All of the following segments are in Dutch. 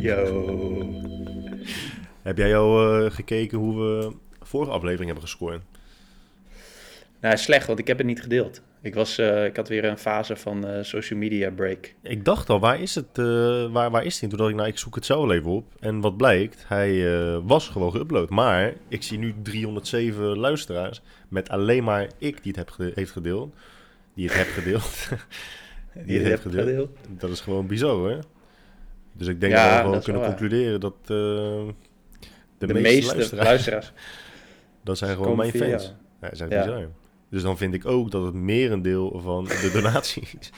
Yo. Heb jij al uh, gekeken hoe we vorige aflevering hebben gescoord? Nou, slecht, want ik heb het niet gedeeld. Ik, was, uh, ik had weer een fase van uh, social media break. Ik dacht al, waar is het? Waar, waar is hij? Toen dacht ik, nou, ik zoek het zo even op. En wat blijkt, hij was gewoon geüpload. Maar ik zie nu 307 luisteraars met alleen maar ik die het heb heeft gedeeld. Die het heb gedeeld. die, die het heeft gedeeld. gedeeld. Dat is gewoon bizar, hoor. Dus ik denk ja, dat we gewoon kunnen concluderen dat de, de, meeste, meeste luisteraars, luisteraars, dat zijn gewoon mijn fans. Ja, dat zijn bizar. Dus dan vind ik ook dat het merendeel van de donaties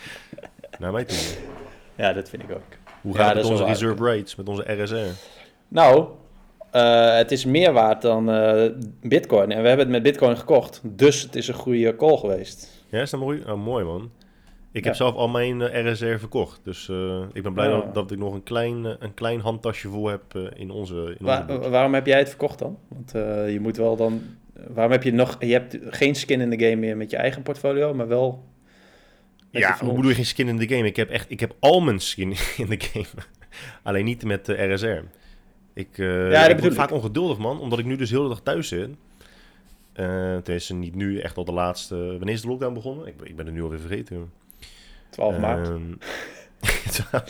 naar mij toe Ja, dat vind ik ook. Hoe gaat het met onze reserve rates, met onze RSR? Nou, uh, het is meer waard dan uh, Bitcoin. En we hebben het met Bitcoin gekocht. Dus het is een goede call geweest. Ja, is dat mooi? Oh, mooi man. Ik heb zelf al mijn uh, eh, RSR verkocht. Dus ik ben blij dat, dat, ik nog een klein, een klein handtasje voor heb in onze. In onze waarom heb jij het verkocht dan? Want je moet wel dan waarom heb je nog... Je hebt geen skin in de game meer met je eigen portfolio, maar wel... Ja, hoe bedoel je geen skin in de game? Ik heb echt... Ik heb al mijn skin in de game. Alleen niet met de RSR. Ik, uh, ja, ik word vaak ongeduldig, man. Omdat ik nu dus heel de dag thuis zit. Uh, het is niet nu echt al de laatste... Wanneer is de lockdown begonnen? Ik, ik ben het nu alweer vergeten. 12 maart. Uh,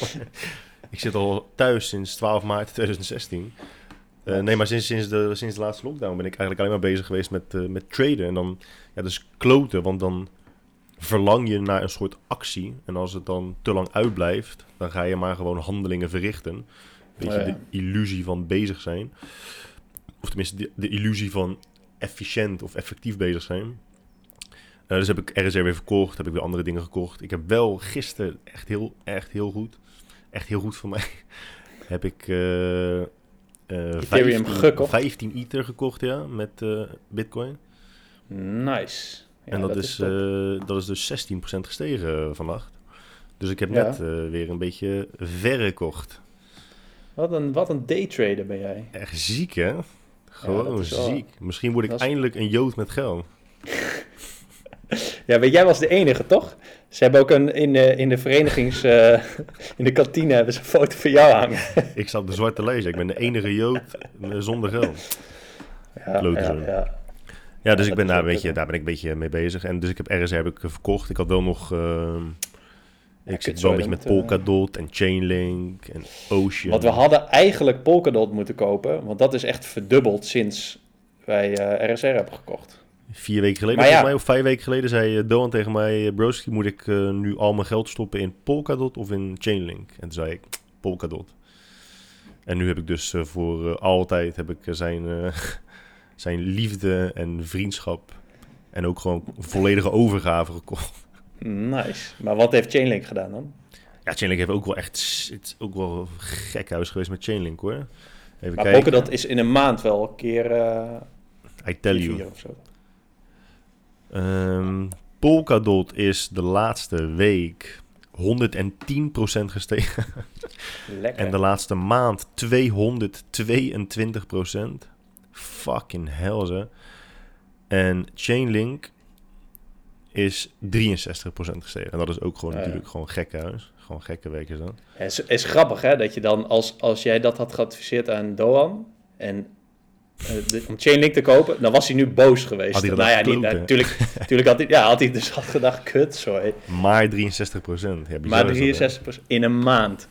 ik zit al thuis sinds 12 maart 2016. Uh, nee, maar sinds, sinds, de, sinds de laatste lockdown ben ik eigenlijk alleen maar bezig geweest met, uh, met traden. En dan, ja, dus kloten, want dan verlang je naar een soort actie. En als het dan te lang uitblijft, dan ga je maar gewoon handelingen verrichten. Weet je, oh, de illusie van bezig zijn. Of tenminste, de, de, illusie van efficiënt of effectief bezig zijn. Uh, dus heb ik RSR weer verkocht, heb ik weer andere dingen gekocht. Ik heb wel gisteren echt heel, echt heel goed, echt heel goed voor mij, heb ik uh, Ethereum 15, gekocht. 15 Ether gekocht, ja, met uh, Bitcoin. Nice. Ja, en dat, dat is, is uh, dat is dus 16% gestegen vannacht. Dus ik heb net weer een beetje verrekocht. Wat een, wat een daytrader ben jij. Echt ziek, hè? Gewoon ziek. Misschien word ik eindelijk een jood met geld. ja, weet jij was de enige, toch? Ze hebben ook een, in, de, in de verenigings... Uh, in de kantine hebben ze een foto van jou hangen. ik zat de zwarte lezer. Ik ben de enige Jood zonder geld. Ja, ja, ja. ja, dus ik ben daar, een beetje, daar ben ik een beetje mee bezig. En dus ik heb RS heb ik verkocht. Ik had wel nog... Uh, ik zit wel een beetje met Polkadot en Chainlink en Ocean. Want we hadden eigenlijk Polkadot moeten kopen. Want dat is echt verdubbeld sinds wij uh, RSR hebben gekocht. Vier weken geleden, ja. mij, of vijf weken geleden, zei uh, Doan tegen mij... Eh, Broski, moet ik uh, nu al mijn geld stoppen in Polkadot of in Chainlink? En toen zei ik, Polkadot. En nu heb ik dus uh, voor altijd heb ik, zijn, zijn liefde en vriendschap... en ook gewoon volledige overgave gekocht. Nice. Maar wat heeft Chainlink gedaan dan? Ja, Chainlink heeft ook wel echt... Het is ook wel gek huis geweest met Chainlink, hoor. Even maar kijken. Polkadot is in een maand wel een keer... I tell you. Of zo. Um, Polkadot is de laatste week 110% gestegen. Lekker. En de laatste maand 222%. Fucking hell, ze. En Chainlink is 63% gestegen. En dat is ook gewoon natuurlijk gewoon gekke huis. Gewoon gekke weken zo. Het is, is grappig hè, dat je dan als, als jij dat had geadviseerd aan Doan... en uh, om Chainlink te kopen, dan was hij nu boos geweest. Had hij nou ja, niet, natuurlijk, natuurlijk had hij, ja, had hij dus had gedacht, kut, sorry. Maar 63 procent. Ja, maar 63 procent in een maand.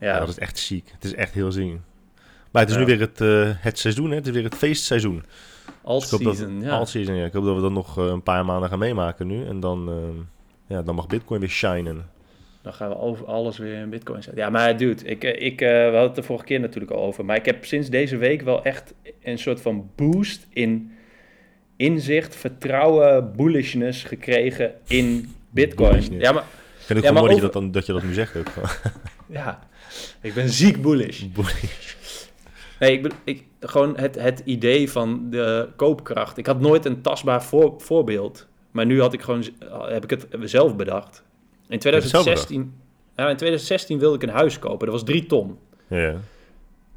Ja. dat is echt ziek. Het is echt heel ziek. Maar het is nu weer het, uh, het seizoen, hè? het is weer het feestseizoen. All dus season, ja. All season, ja. Ik hoop dat we dat nog uh, een paar maanden gaan meemaken nu. En dan, ja, dan mag Bitcoin weer shinen. Dan gaan we over alles weer in bitcoin zetten. Ja, maar dude, ik, eh, ik, uh, we hadden het de vorige keer natuurlijk al over. Maar ik heb sinds deze week wel echt een soort van boost in inzicht, vertrouwen, bullishness gekregen in bitcoin. Ja, maar... Ik vind het ja, mooi dat, je dat, dan, dat je dat nu zegt ook. ja, ik ben ziek bullish. bullish. Nee, ik, ben, ik, gewoon het, het idee van de koopkracht. Ik had nooit een tastbaar voor, voorbeeld. Maar nu had ik gewoon, heb ik het zelf bedacht. In 2016, ja, in 2016 wilde ik een huis kopen. Dat was 3 ton. Ja.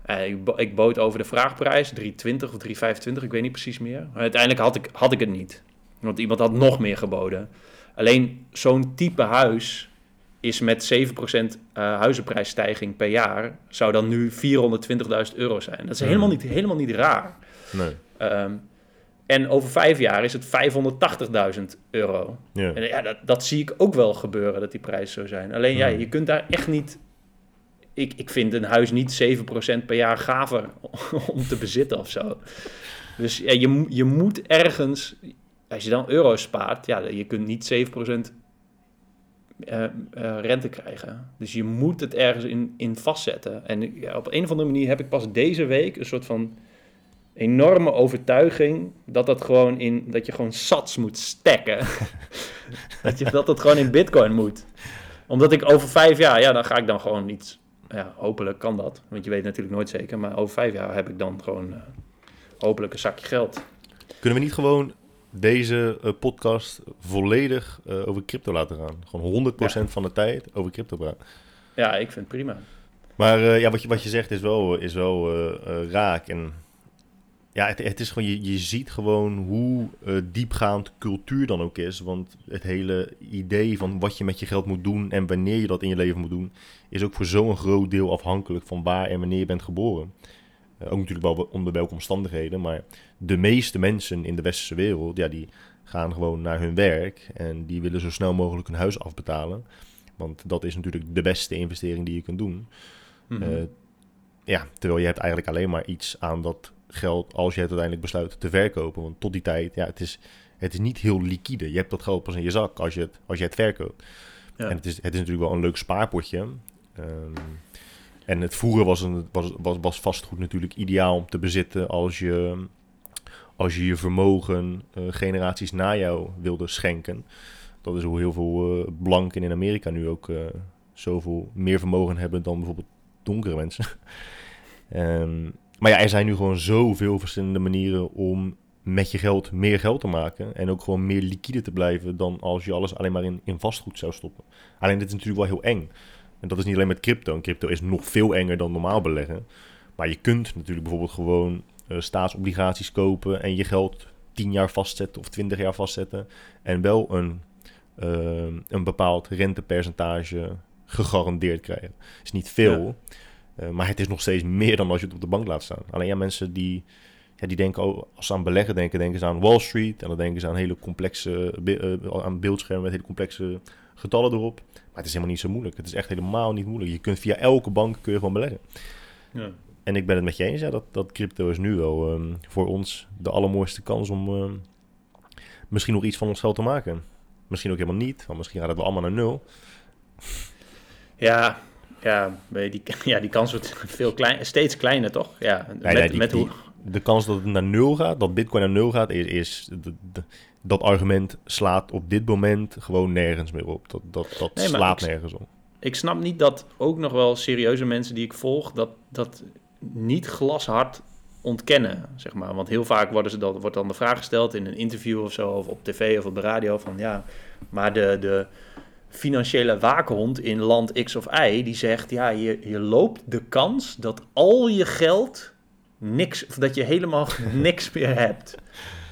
Uh, ik, ik, bood over de vraagprijs, 3,20 of 3,25, ik weet niet precies meer. Maar uiteindelijk had ik, had ik het niet. Want iemand had nog meer geboden. Alleen zo'n type huis is met 7% uh, huizenprijsstijging per jaar, zou dan nu 420.000 euro zijn. Dat is Hmm. helemaal, niet, helemaal niet raar. Nee. Ehm, en over vijf jaar is het 580.000 euro. Ja. En ja, dat, dat zie ik ook wel gebeuren, dat die prijzen zo zijn. Alleen ja, Hmm. je kunt daar echt niet... Ik, ik vind een huis niet 7% per jaar gaver om te bezitten of zo. Dus ja, je, je moet ergens... Als je dan euro's spaart, ja, je kunt niet 7% eh, eh, rente krijgen. Dus je moet het ergens in, in vastzetten. En ja, op een of andere manier heb ik pas deze week een soort van enorme overtuiging dat dat gewoon in dat je gewoon sats moet stacken. dat je dat het gewoon in Bitcoin moet. Omdat ik over vijf jaar, ja, dan ga ik dan gewoon iets. Ja, hopelijk kan dat, want je weet natuurlijk nooit zeker. Maar over vijf jaar heb ik dan gewoon eh, hopelijk een zakje geld. Kunnen we niet gewoon deze eh, podcast volledig eh, over crypto laten gaan? Gewoon 100% van de tijd over crypto praten. Ja, ik vind het prima. Maar ja, wat je, wat je zegt is wel, is wel raak. En ja, het, het is gewoon, je, je ziet gewoon hoe eh, diepgaand cultuur dan ook is. Want het hele idee van wat je met je geld moet doen en wanneer je dat in je leven moet doen, is ook voor zo'n groot deel afhankelijk van waar en wanneer je bent geboren. Eh, ook natuurlijk wel onder welke omstandigheden, maar de meeste mensen in de westerse wereld, ja, die gaan gewoon naar hun werk en die willen zo snel mogelijk hun huis afbetalen. Want dat is natuurlijk de beste investering die je kunt doen. Mhm. Eh, ja, terwijl je hebt eigenlijk alleen maar iets aan dat geld als je het uiteindelijk besluit te verkopen. Want tot die tijd, ja, het is, het is niet heel liquide. Je hebt dat geld pas in je zak als je het, als je het verkoopt. Ja. En het is, het is natuurlijk wel een leuk spaarpotje. Ehm, en het vroeger was, een, was, was, was vastgoed natuurlijk ideaal om te bezitten als je als je, je vermogen eh, generaties na jou wilde schenken. Dat is hoe heel veel eh, blanken in Amerika nu ook eh, zoveel meer vermogen hebben dan bijvoorbeeld donkere mensen. Ehm, maar ja, er zijn nu gewoon zoveel verschillende manieren om met je geld meer geld te maken. En ook gewoon meer liquide te blijven dan als je alles alleen maar in, in vastgoed zou stoppen. Alleen dit is natuurlijk wel heel eng. En dat is niet alleen met crypto. En crypto is nog veel enger dan normaal beleggen. Maar je kunt natuurlijk bijvoorbeeld gewoon eh, staatsobligaties kopen en je geld 10 jaar vastzetten of 20 jaar vastzetten. En wel een, eh, een bepaald rentepercentage gegarandeerd krijgen. is niet veel, eh, maar het is nog steeds meer dan als je het op de bank laat staan. Alleen ja, mensen die, ja, die denken, oh, als ze aan beleggen denken, denken ze aan Wall Street. En dan denken ze aan hele complexe be- eh, aan beeldschermen met hele complexe getallen erop. Maar het is helemaal niet zo moeilijk. Het is echt helemaal niet moeilijk. Je kunt via elke bank kun je gewoon beleggen. Ja. En ik ben het met je eens, ja, dat, dat crypto is nu wel ehm, voor ons de allermooiste kans om ehm, misschien nog iets van ons geld te maken. Misschien ook helemaal niet, want misschien gaat het wel allemaal naar nul. Ja, ja, die, ja, die kans wordt veel klein, steeds kleiner, toch? Ja, met, nee, die- met hoe... die- De kans dat het naar nul gaat, dat bitcoin naar nul gaat, is, is de- de- dat argument slaat op dit moment gewoon nergens meer op. Dat, dat, dat Nee, slaat ik- nergens op. Ik snap niet dat ook nog wel serieuze mensen die ik volg, dat, dat niet glashard ontkennen, zeg maar. Want heel vaak worden ze dan, wordt dan de vraag gesteld in een interview of zo, of op tv of op de radio, van ja, maar de, de financiële waakhond in land X of Y, die zegt, ja, je, je loopt de kans dat al je geld niks, of dat je helemaal niks meer hebt,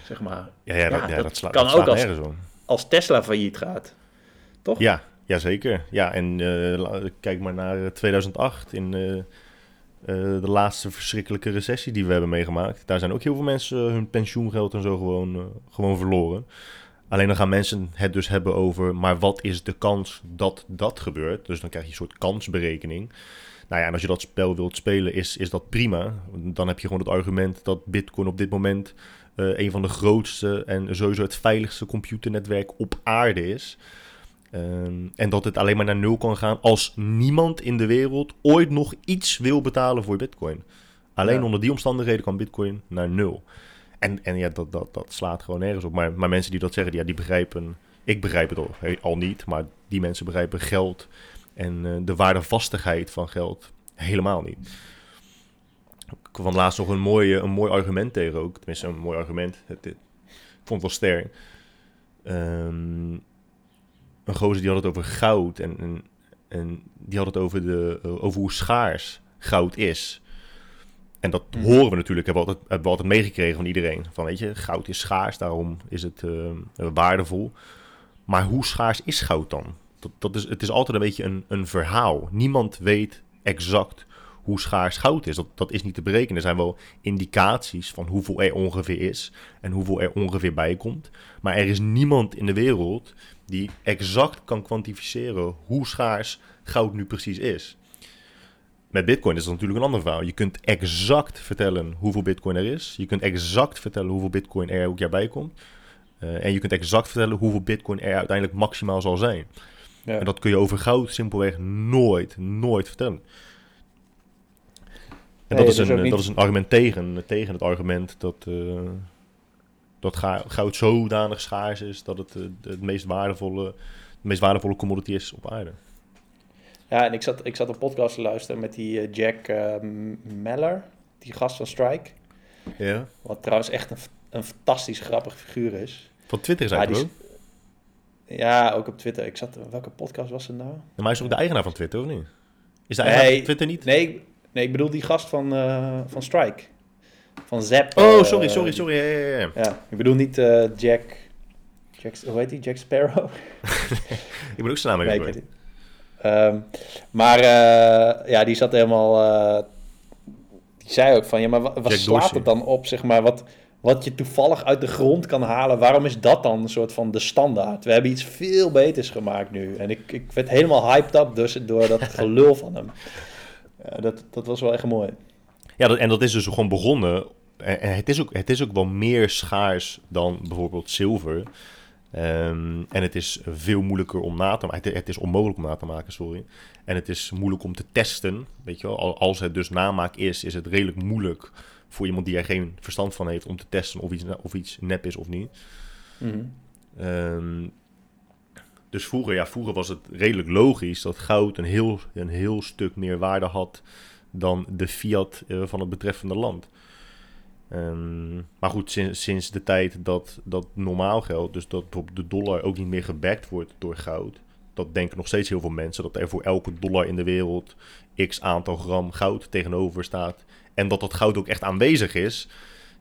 zeg maar. Ja, ja, dat, Ja, dat sla- kan dat ook als-. Als Tesla failliet gaat, toch? Ja, ja, zeker. Ja, en eh, kijk maar naar eh, 2008 in eh, eh, de laatste verschrikkelijke recessie die we hebben meegemaakt. Daar zijn ook heel veel mensen eh, hun pensioengeld en zo gewoon, eh, gewoon verloren. Alleen dan gaan mensen het dus hebben over, maar wat is de kans dat dat gebeurt? Dus dan krijg je een soort kansberekening. Nou ja, en als je dat spel wilt spelen, is, is dat prima. Dan heb je gewoon het argument dat Bitcoin op dit moment eh, een van de grootste en sowieso het veiligste computernetwerk op aarde is. Ehm, en dat het alleen maar naar nul kan gaan als niemand in de wereld ooit nog iets wil betalen voor Bitcoin. Alleen Ja. onder die omstandigheden kan Bitcoin naar nul. En, en ja, dat, dat, dat slaat gewoon nergens op. Maar, maar mensen die dat zeggen, ja, die begrijpen. Ik begrijp het al, al niet, maar die mensen begrijpen geld en eh, de waardevastigheid van geld helemaal niet. Ik kwam laatst nog een, mooie, een mooi argument tegen ook. Tenminste, een mooi argument. Het, ik vond het wel sterk. Ehm, een gozer die had het over goud. En, en, en die had het over, de, eh, over hoe schaars goud is. En dat Mhm. horen we natuurlijk, hebben we, altijd, hebben we altijd meegekregen van iedereen. Van weet je, goud is schaars, daarom is het eh, waardevol. Maar hoe schaars is goud dan? dat, dat is, het is altijd een beetje een, een verhaal. Niemand weet exact hoe schaars goud is. Dat, dat is niet te berekenen. Er zijn wel indicaties van hoeveel er ongeveer is en hoeveel er ongeveer bij komt. Maar er is niemand in de wereld die exact kan kwantificeren hoe schaars goud nu precies is. Met Bitcoin is dat natuurlijk een ander verhaal. Je kunt exact vertellen hoeveel Bitcoin er is. Je kunt exact vertellen hoeveel Bitcoin er elk jaar bij komt. Uh, en je kunt exact vertellen hoeveel Bitcoin er uiteindelijk maximaal zal zijn. Ja. En dat kun je over goud simpelweg nooit, nooit vertellen. En dat, is een, dat is een argument tegen, tegen het argument dat, uh, dat goud zodanig schaars is dat het uh, het meest waardevolle, de meest waardevolle commodity is op aarde. Ja, en ik zat, ik zat een podcast te luisteren met die uh, Jack Meller, die gast van Strike. Ja. Wat trouwens echt een, een fantastisch grappig figuur is. Van Twitter is hij ook? Ja, ook op Twitter. Ik zat, welke podcast was het nou? Maar hij is ook de eigenaar van Twitter, of niet? Is eigenaar nee, van Twitter niet? Nee, nee, ik bedoel die gast van, uh, van Strike. Van Zap. Oh, uh, sorry, sorry, sorry. Ja, ja, ja. ja ik bedoel niet uh, Jack, Jack... Hoe heet die? Jack Sparrow? ik ben ook zijn naam even nee, um, Maar ja, die zat helemaal... die zei ook van, ja, maar wat, wat slaat het dan op, zeg maar? Wat wat je toevallig uit de grond kan halen. Waarom is dat dan een soort van de standaard? We hebben iets veel beters gemaakt nu. En ik, ik werd helemaal hyped up dus door dat gelul van hem. Ja, dat, dat was wel echt mooi. Ja, dat, en dat is dus gewoon begonnen. En het is ook, het is ook wel meer schaars dan bijvoorbeeld zilver. Um, en het is veel moeilijker om na te maken. Het is onmogelijk om na te maken, sorry. En het is moeilijk om te testen. Weet je wel, als het dus namaak is, is het redelijk moeilijk voor iemand die er geen verstand van heeft om te testen of iets, of iets nep is of niet. Mm dus vroeger, ja, vroeger was het redelijk logisch dat goud een heel, een heel stuk meer waarde had dan de fiat uh, van het betreffende land. Um, maar goed, sinds, de tijd dat, dat normaal geld, dus dat de dollar ook niet meer gebackt wordt door goud, dat denken nog steeds heel veel mensen, dat er voor elke dollar in de wereld x aantal gram goud tegenover staat. En dat dat goud ook echt aanwezig is.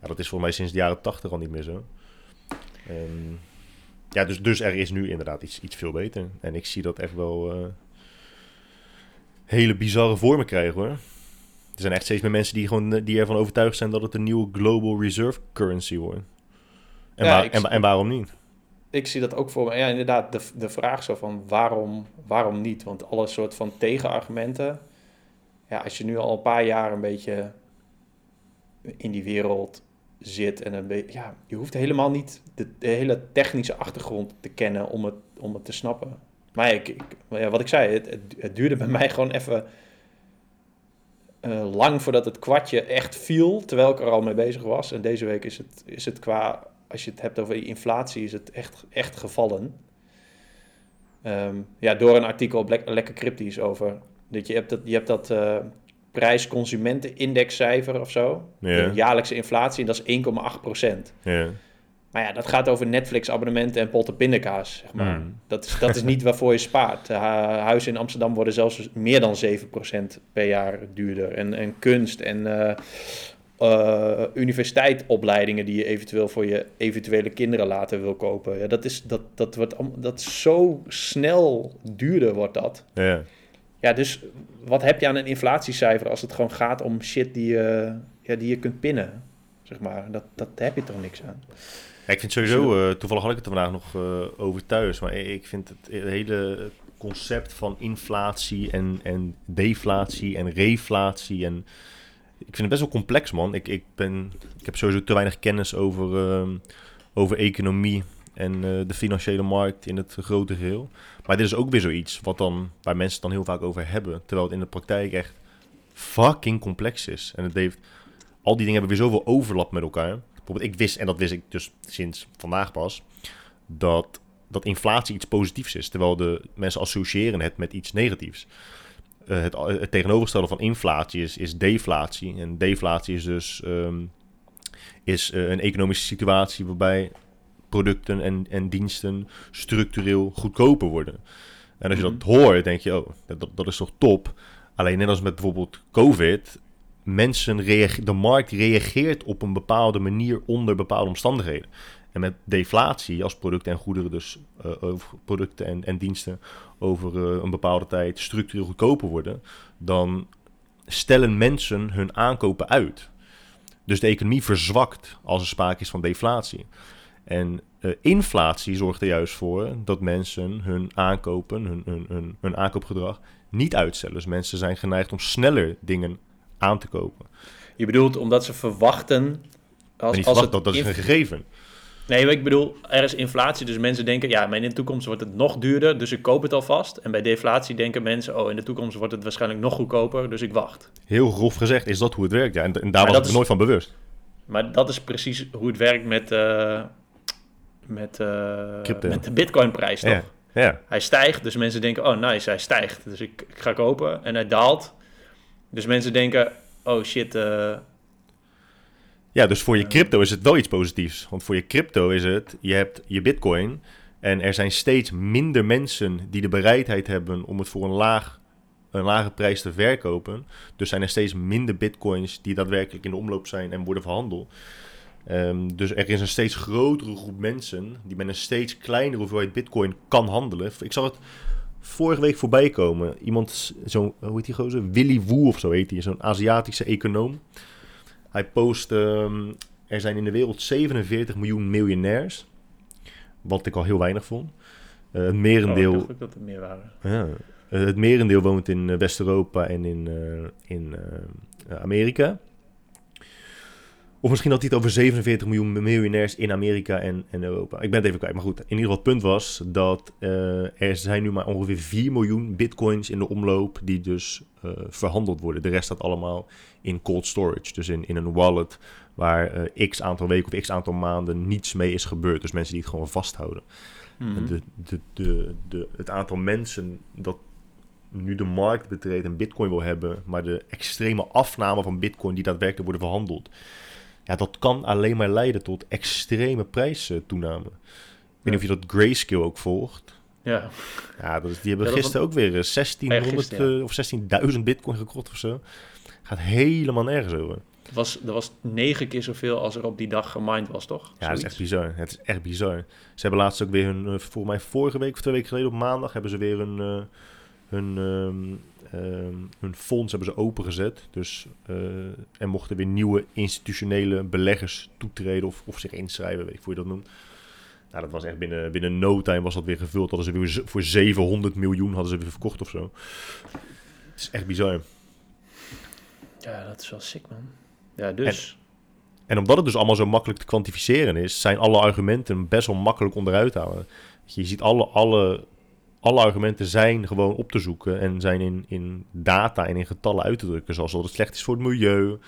Ja, dat is voor mij sinds de jaren tachtig al niet meer zo. Um, ja, dus, dus er is nu inderdaad iets, iets veel beter. En ik zie dat echt wel uh, hele bizarre vormen krijgen hoor. Er zijn echt steeds meer mensen die, gewoon, die ervan overtuigd zijn dat het een nieuwe global reserve currency wordt. En, waar, en, en, waarom niet? Ik zie dat ook voor me. Ja, inderdaad, de, de vraag zo van waarom, waarom niet? Want alle soort van tegenargumenten. Ja, als je nu al een paar jaar een beetje in die wereld zit. En een beetje, ja, je hoeft helemaal niet de, hele technische achtergrond te kennen om het, om het te snappen. Maar ik, ik ja, wat ik zei, het, het, duurde bij mij gewoon even uh, lang voordat het kwartje echt viel, terwijl ik er al mee bezig was. En deze week is het, is het qua, als je het hebt over inflatie, is het echt, echt gevallen. Um, ja, door een artikel op Lekker Cryptisch over. Dat je hebt dat, je hebt dat uh, prijsconsumentenindexcijfer of zo. De jaarlijkse inflatie, en dat is 1,8 procent. Ja. Maar ja, dat gaat over Netflix-abonnementen en potten pindakaas, zeg maar. Mm. Dat, is, dat is niet waarvoor je spaart. Uh, huizen in Amsterdam worden zelfs meer dan 7% per jaar duurder. En, en kunst en uh, uh, universiteitsopleidingen die je eventueel voor je eventuele kinderen later wil kopen. Ja, dat, is, dat, dat, wordt, dat zo snel duurder wordt dat. Ja. Ja, dus wat heb je aan een inflatiecijfer als het gewoon gaat om shit die je, ja, die je kunt pinnen? Zeg maar, dat, dat heb je toch niks aan. Ja, ik vind sowieso, uh, toevallig had ik het er vandaag nog uh, over thuis, maar ik vind het, hele concept van inflatie en, en deflatie en reflatie en ik vind het best wel complex, man. Ik, ik, ben, ik heb sowieso te weinig kennis over, uh, over economie en uh, de financiële markt in het grote geheel. Maar dit is ook weer zoiets wat dan, waar mensen het dan heel vaak over hebben. Terwijl het in de praktijk echt fucking complex is. En het heeft, al die dingen hebben weer zoveel overlap met elkaar. Bijvoorbeeld, ik wist, en dat wist ik dus sinds vandaag pas, dat, dat inflatie iets positiefs is. Terwijl de mensen associëren het met iets negatiefs. Uh, het, het, tegenovergestelde van inflatie is, is deflatie. En deflatie is dus um, is, uh, een economische situatie waarbij producten en, en diensten structureel goedkoper worden. En als je dat mhm. hoort, denk je, oh, dat, dat is toch top. Alleen net als met bijvoorbeeld COVID, mensen reage- de markt reageert op een bepaalde manier onder bepaalde omstandigheden. En met deflatie, als producten en goederen, dus over producten en, en diensten over eh, een bepaalde tijd structureel goedkoper worden, dan stellen mensen hun aankopen uit. Dus de economie verzwakt als er sprake is van deflatie. En eh, inflatie zorgt er juist voor dat mensen hun aankopen, hun, hun, hun, hun aankoopgedrag niet uitstellen. Dus mensen zijn geneigd om sneller dingen aan te kopen. Je bedoelt omdat ze verwachten... En Als, als verwacht, het dat, dat is een gegeven. Nee, maar ik bedoel, er is inflatie, dus mensen denken, ja, maar in de toekomst wordt het nog duurder, dus ik koop het alvast. En bij deflatie denken mensen, oh, in de toekomst wordt het waarschijnlijk nog goedkoper, dus ik wacht. Heel grof gezegd is dat hoe het werkt. Ja. En, en daar Maar was ik is- nooit van bewust. Maar dat is precies hoe het werkt met, eh, met, Crypto. met de bitcoinprijs, toch? Ja, ja. Hij stijgt, dus mensen denken, oh nice, hij stijgt, dus ik, ik ga kopen. En hij daalt, dus mensen denken, oh shit, eh, ja, dus voor je crypto is het wel iets positiefs. Want voor je crypto is het, je hebt je bitcoin en er zijn steeds minder mensen die de bereidheid hebben om het voor een, laag, een lage prijs te verkopen. Dus zijn er steeds minder bitcoins die daadwerkelijk in de omloop zijn en worden verhandeld. Ehm, dus er is een steeds grotere groep mensen die met een steeds kleinere hoeveelheid bitcoin kan handelen. Ik zag het vorige week voorbij komen. Iemand, zo'n, hoe heet die gozer? Willy Wu of zo heet hij, zo'n Aziatische econoom. Hij post, ehm, er zijn in de wereld 47 miljoen miljonairs. Wat ik al heel weinig vond. Eh, het oh, merendeel... ik dacht ook dat er meer waren. Ja. Eh, het merendeel woont in eh, West-Europa en in, in Amerika. Of misschien had hij het over 47 miljoen miljonairs in Amerika en, en Europa. Ik ben het even kwijt. Maar goed, in ieder geval het punt was dat eh, er zijn nu maar ongeveer 4 miljoen bitcoins in de omloop die dus eh, verhandeld worden. De rest staat allemaal in cold storage. Dus in, in een wallet waar eh, x aantal weken of x aantal maanden niets mee is gebeurd. Dus mensen die het gewoon vasthouden. Mhm. En De, de, de, de, het aantal mensen dat nu de markt betreedt en bitcoin wil hebben, maar de extreme afname van bitcoin die daadwerkelijk worden verhandeld, ja, dat kan alleen maar leiden tot extreme prijstoename. Ik weet niet of je dat grayscale ook volgt. Ja, Ja, dat is, die hebben Ja, gisteren ook weer eh, 1600 gisteren, ja. eh, of 16.000 bitcoin gekocht of zo. Gaat helemaal nergens over. het was, er was negen keer zoveel als er op die dag gemined was, toch? Ja, dat is echt bizar. Het is echt bizar. Ze hebben laatst ook weer hun, eh, volgens mij vorige week of twee weken geleden op maandag, hebben ze weer hun, eh, hun, ehm, ehm, hun fonds hebben ze opengezet. Dus eh er mochten weer nieuwe institutionele beleggers toetreden of, of zich inschrijven, weet ik hoe je dat noemt. Nou, dat was echt binnen, binnen no time was dat weer gevuld. Hadden ze weer voor 700 miljoen hadden ze weer verkocht of zo. Het is echt bizar. Ja, dat is wel sick, man. Ja, dus. En omdat het dus allemaal zo makkelijk te kwantificeren is, zijn alle argumenten best wel makkelijk onderuit te halen. Je ziet alle, alle, alle argumenten zijn gewoon op te zoeken en zijn in, in data en in getallen uit te drukken. Zoals dat het slecht is voor het milieu.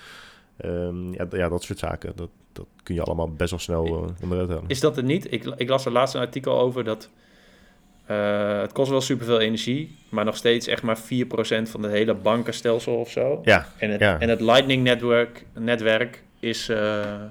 Ehm, ja, ja, dat soort zaken. Dat, dat kun je allemaal best wel snel eh, onderuit halen. Is dat het niet? Ik, ik las er laatst een artikel over dat eh, het kost wel superveel energie, maar nog steeds echt maar 4% van het hele bankenstelsel of zo. Ja, En het, ja. en het Lightning Network, netwerk is eh,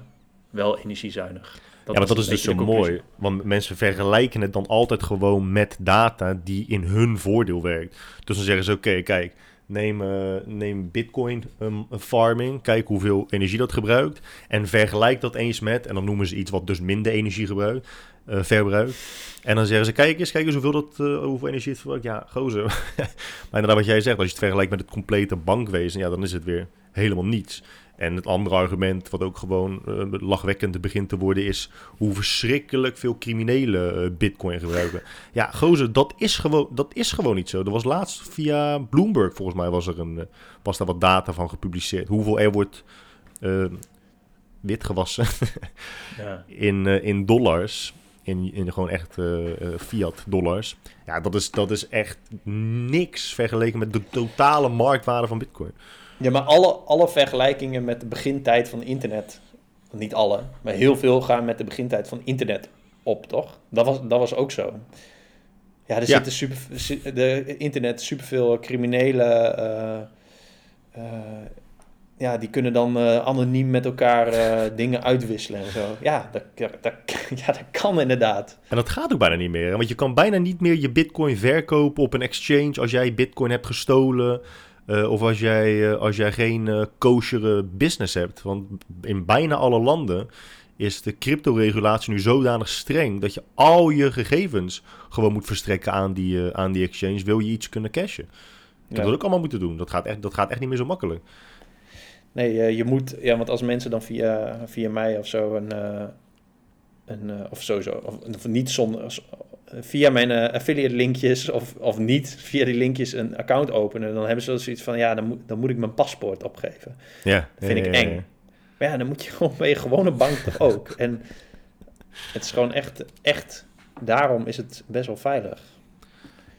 wel energiezuinig. Ja, maar dat is dus zo mooi. Want mensen vergelijken het dan altijd gewoon met data die in hun voordeel werkt. Dus dan zeggen ze, oké, kijk, neem, eh, neem bitcoin ehm, farming, kijk hoeveel energie dat gebruikt. En vergelijk dat eens met, en dan noemen ze iets wat dus minder energie gebruikt, eh, verbruikt. En dan zeggen ze, kijk eens, kijk eens hoeveel, dat, eh, hoeveel energie het verbruikt. Ja, gozer. maar inderdaad wat jij zegt, als je het vergelijkt met het complete bankwezen, ja, dan is het weer helemaal niets. En het andere argument, wat ook gewoon eh, lachwekkend begint te worden, is hoe verschrikkelijk veel criminelen eh, bitcoin gebruiken. Ja, gozer, dat is, gewoon, dat is gewoon niet zo. Er was laatst via Bloomberg, volgens mij, was, er een, eh, was daar wat data van gepubliceerd. Hoeveel er wordt eh witgewassen Ja. in, in dollars. In, in gewoon echt fiat dollars. Ja, dat is, dat is echt niks vergeleken met de totale marktwaarde van bitcoin. Ja, maar alle, alle vergelijkingen met de begintijd van internet, niet alle, maar heel veel gaan met de begintijd van internet op, toch? Dat was, dat was ook zo. Ja, er Ja. zitten super, de internet superveel criminelen. eh, eh, ja, die kunnen dan eh, anoniem met elkaar dingen uitwisselen en zo. Ja dat, dat, ja, dat kan inderdaad. En dat gaat ook bijna niet meer. hè? Want je kan bijna niet meer je bitcoin verkopen op een exchange als jij bitcoin hebt gestolen. Uh, of als jij, uh, als jij geen uh, kosheren business hebt. Want in bijna alle landen is de crypto-regulatie nu zodanig streng dat je al je gegevens gewoon moet verstrekken aan die, aan die exchange. Wil je iets kunnen cashen? Dat ja. dat ook allemaal moeten doen. Dat gaat echt, dat gaat echt niet meer zo makkelijk. Nee, je moet, ja, want als mensen dan via, via mij of zo een, een of sowieso, of, of niet zonder, via mijn uh, affiliate linkjes of, of niet via die linkjes een account openen, dan hebben ze zoiets van, ja, dan moet, dan moet ik mijn paspoort opgeven. Ja. Dat vind ik eng. Maar ja, dan moet je gewoon bij je gewone bank toch ook. En het is gewoon echt, echt, daarom is het best wel veilig.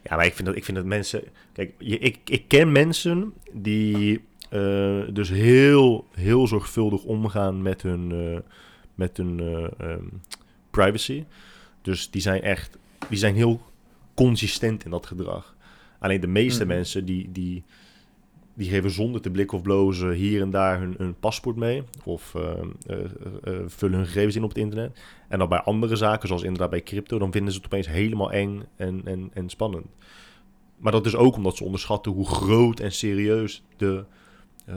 Ja, maar ik vind dat, ik vind dat mensen, kijk, je, ik, ik ken mensen die uh, dus heel, heel zorgvuldig omgaan met hun, uh, met hun um, privacy. Dus die zijn echt die zijn heel consistent in dat gedrag. Alleen de meeste hmm. mensen die, die, die geven zonder te blikken of blozen hier en daar hun, hun paspoort mee. Of uh, uh, uh, vullen hun gegevens in op het internet. En dan bij andere zaken, zoals inderdaad bij crypto, dan vinden ze het opeens helemaal eng en, en, en spannend. Maar dat is ook omdat ze onderschatten hoe groot en serieus de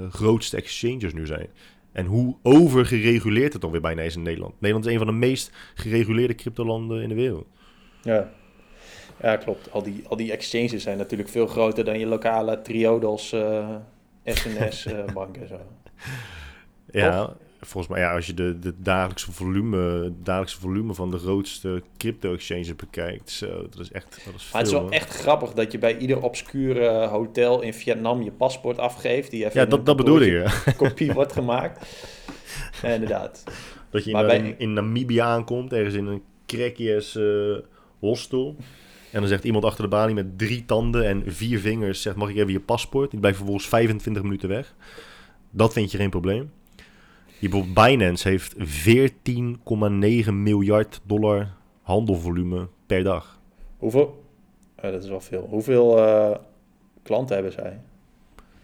grootste exchanges nu zijn. En hoe overgereguleerd het dan weer bijna is in Nederland. Nederland is een van de meest gereguleerde cryptolanden in de wereld. Ja. ja, klopt. Al die, al die exchanges zijn natuurlijk veel groter dan je lokale Triodos uh, SNS-bank uh, en zo. Volgens mij, ja, als je de, de dagelijkse, volume, dagelijkse volume van de grootste crypto-exchanges bekijkt, zo, dat is echt. Dat is maar het is wel echt grappig dat je bij ieder obscure hotel in Vietnam je paspoort afgeeft. Die even ja, dat, dat bedoel je. kopie wordt gemaakt. Ja, inderdaad. Dat je in, bij... in, Namibië aankomt, ergens in een crackjes uh, hostel. En dan zegt iemand achter de balie met drie tanden en vier vingers: zegt, Mag ik even je paspoort? Die blijft vervolgens 25 minuten weg. Dat vind je geen probleem. Bijvoorbeeld Binance heeft 14,9 miljard dollar handelvolume per dag. Hoeveel? Uh, dat is wel veel. Hoeveel uh, klanten hebben zij?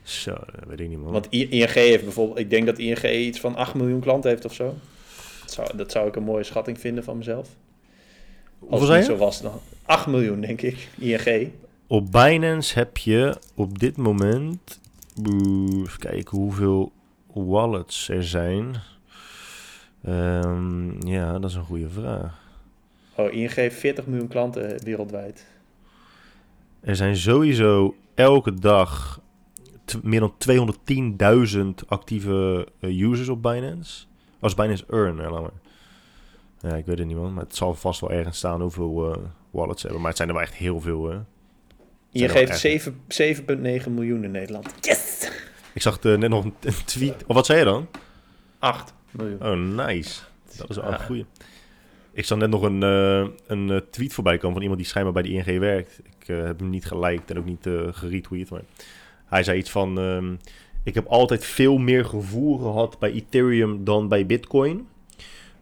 Zo, dat weet ik niet man. Want ING heeft bijvoorbeeld, ik denk dat ING iets van 8 miljoen klanten heeft of zo. Dat zou, dat zou ik een mooie schatting vinden van mezelf. Als het niet zo was dan. 8 miljoen, denk ik, ING. Op Binance heb je op dit moment... Even kijken hoeveel wallets er zijn. Um, ja, dat is een goede vraag. Oh, ING heeft 40 miljoen klanten wereldwijd. Er zijn sowieso elke dag meer dan 210.000 actieve uh, users op Binance. Als Binance Earn, hè, maar. Ja, ik weet het niet, man. Maar het zal vast wel ergens staan hoeveel uh, wallets hebben. Maar het zijn er wel echt heel veel, hè. Je geeft 7,9 miljoen in Nederland. Yes! Ik zag uh, net nog een, tweet. Of wat zei je dan? 8 miljoen. Oh, nice. Dat is wel een goede. Ik zag net nog een, uh, een tweet voorbij komen van iemand die schijnbaar bij de ING werkt. Ik heb hem niet geliked en ook niet geretweet. Maar hij zei iets van... Um, ik heb altijd veel meer gevoel gehad bij Ethereum dan bij Bitcoin.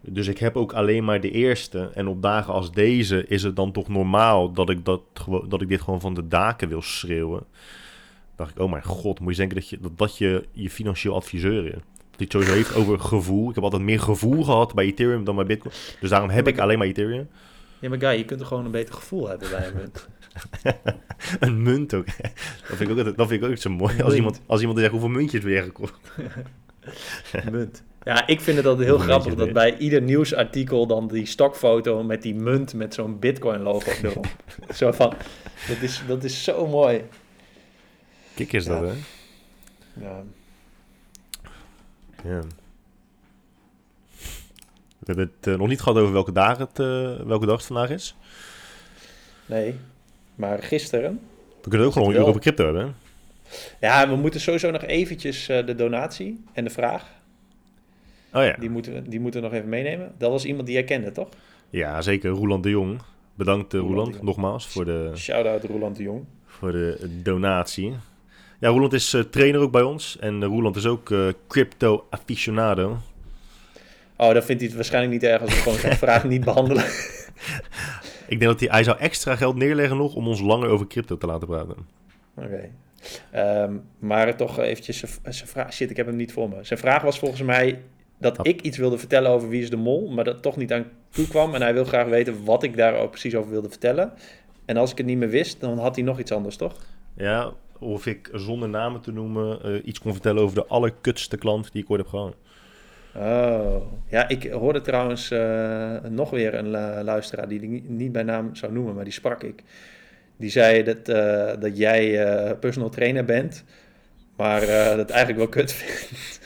Dus ik heb ook alleen maar de eerste. En op dagen als deze is het dan toch normaal dat ik, dat, dat ik dit gewoon van de daken wil schreeuwen. Dacht ik, oh mijn god, moet je denken dat je, dat, dat je, je financieel adviseur is. Dat hij het sowieso heeft over gevoel. Ik heb altijd meer gevoel gehad bij Ethereum dan bij Bitcoin. Dus daarom heb ik alleen maar Ethereum. Ja, maar guy, je kunt er gewoon een beter gevoel hebben bij een munt. een munt ook. Dat vind ik ook, dat vind ik ook zo mooi. Als iemand, als iemand zegt, hoeveel muntjes je gekocht? munt. Ja, ik vind het altijd heel grappig dat bij ieder nieuwsartikel dan die stokfoto met die munt met zo'n bitcoin logo erop. zo van, dat is, dat is zo mooi. Kijk is dat, hè? Ja. Ja. We hebben het uh, nog niet gehad over welke, dag het, uh, welke dag het vandaag is. Nee, maar gisteren. We kunnen ook gewoon een uur over crypto hebben. Ja, we moeten sowieso nog eventjes uh, de donatie en de vraag. Oh ja. Die moeten, we, die moeten we nog even meenemen. Dat was iemand die jij kende, toch? Ja, zeker. Roland de Jong. Bedankt, Roland, Roland nogmaals voor de... Shout-out Roland de Jong. Voor de donatie. Ja, Roland is uh, trainer ook bij ons. En uh, Roland is ook uh, crypto aficionado. Oh, dan vindt hij het waarschijnlijk niet erg als we gewoon zijn vraag niet behandelen. Ik denk dat hij, hij zou extra geld neerleggen nog om ons langer over crypto te laten praten. Oké. Um, maar toch eventjes zijn vraag. Shit, ik heb hem niet voor me. Zijn vraag was volgens mij dat ik iets wilde vertellen over Wie is de Mol, maar dat toch niet aan toe kwam. En hij wil graag weten wat ik daar ook precies over wilde vertellen. En als ik het niet meer wist, dan had hij nog iets anders, toch? Ja, of ik zonder namen te noemen eh, iets kon vertellen over de allerkutste klant die ik ooit heb gehad. Oh, ja, ik hoorde trouwens eh, nog weer een lu- luisteraar die ik niet bij naam zou noemen, maar die sprak ik. Die zei dat, eh, dat jij personal trainer bent, maar dat eigenlijk wel kut vindt.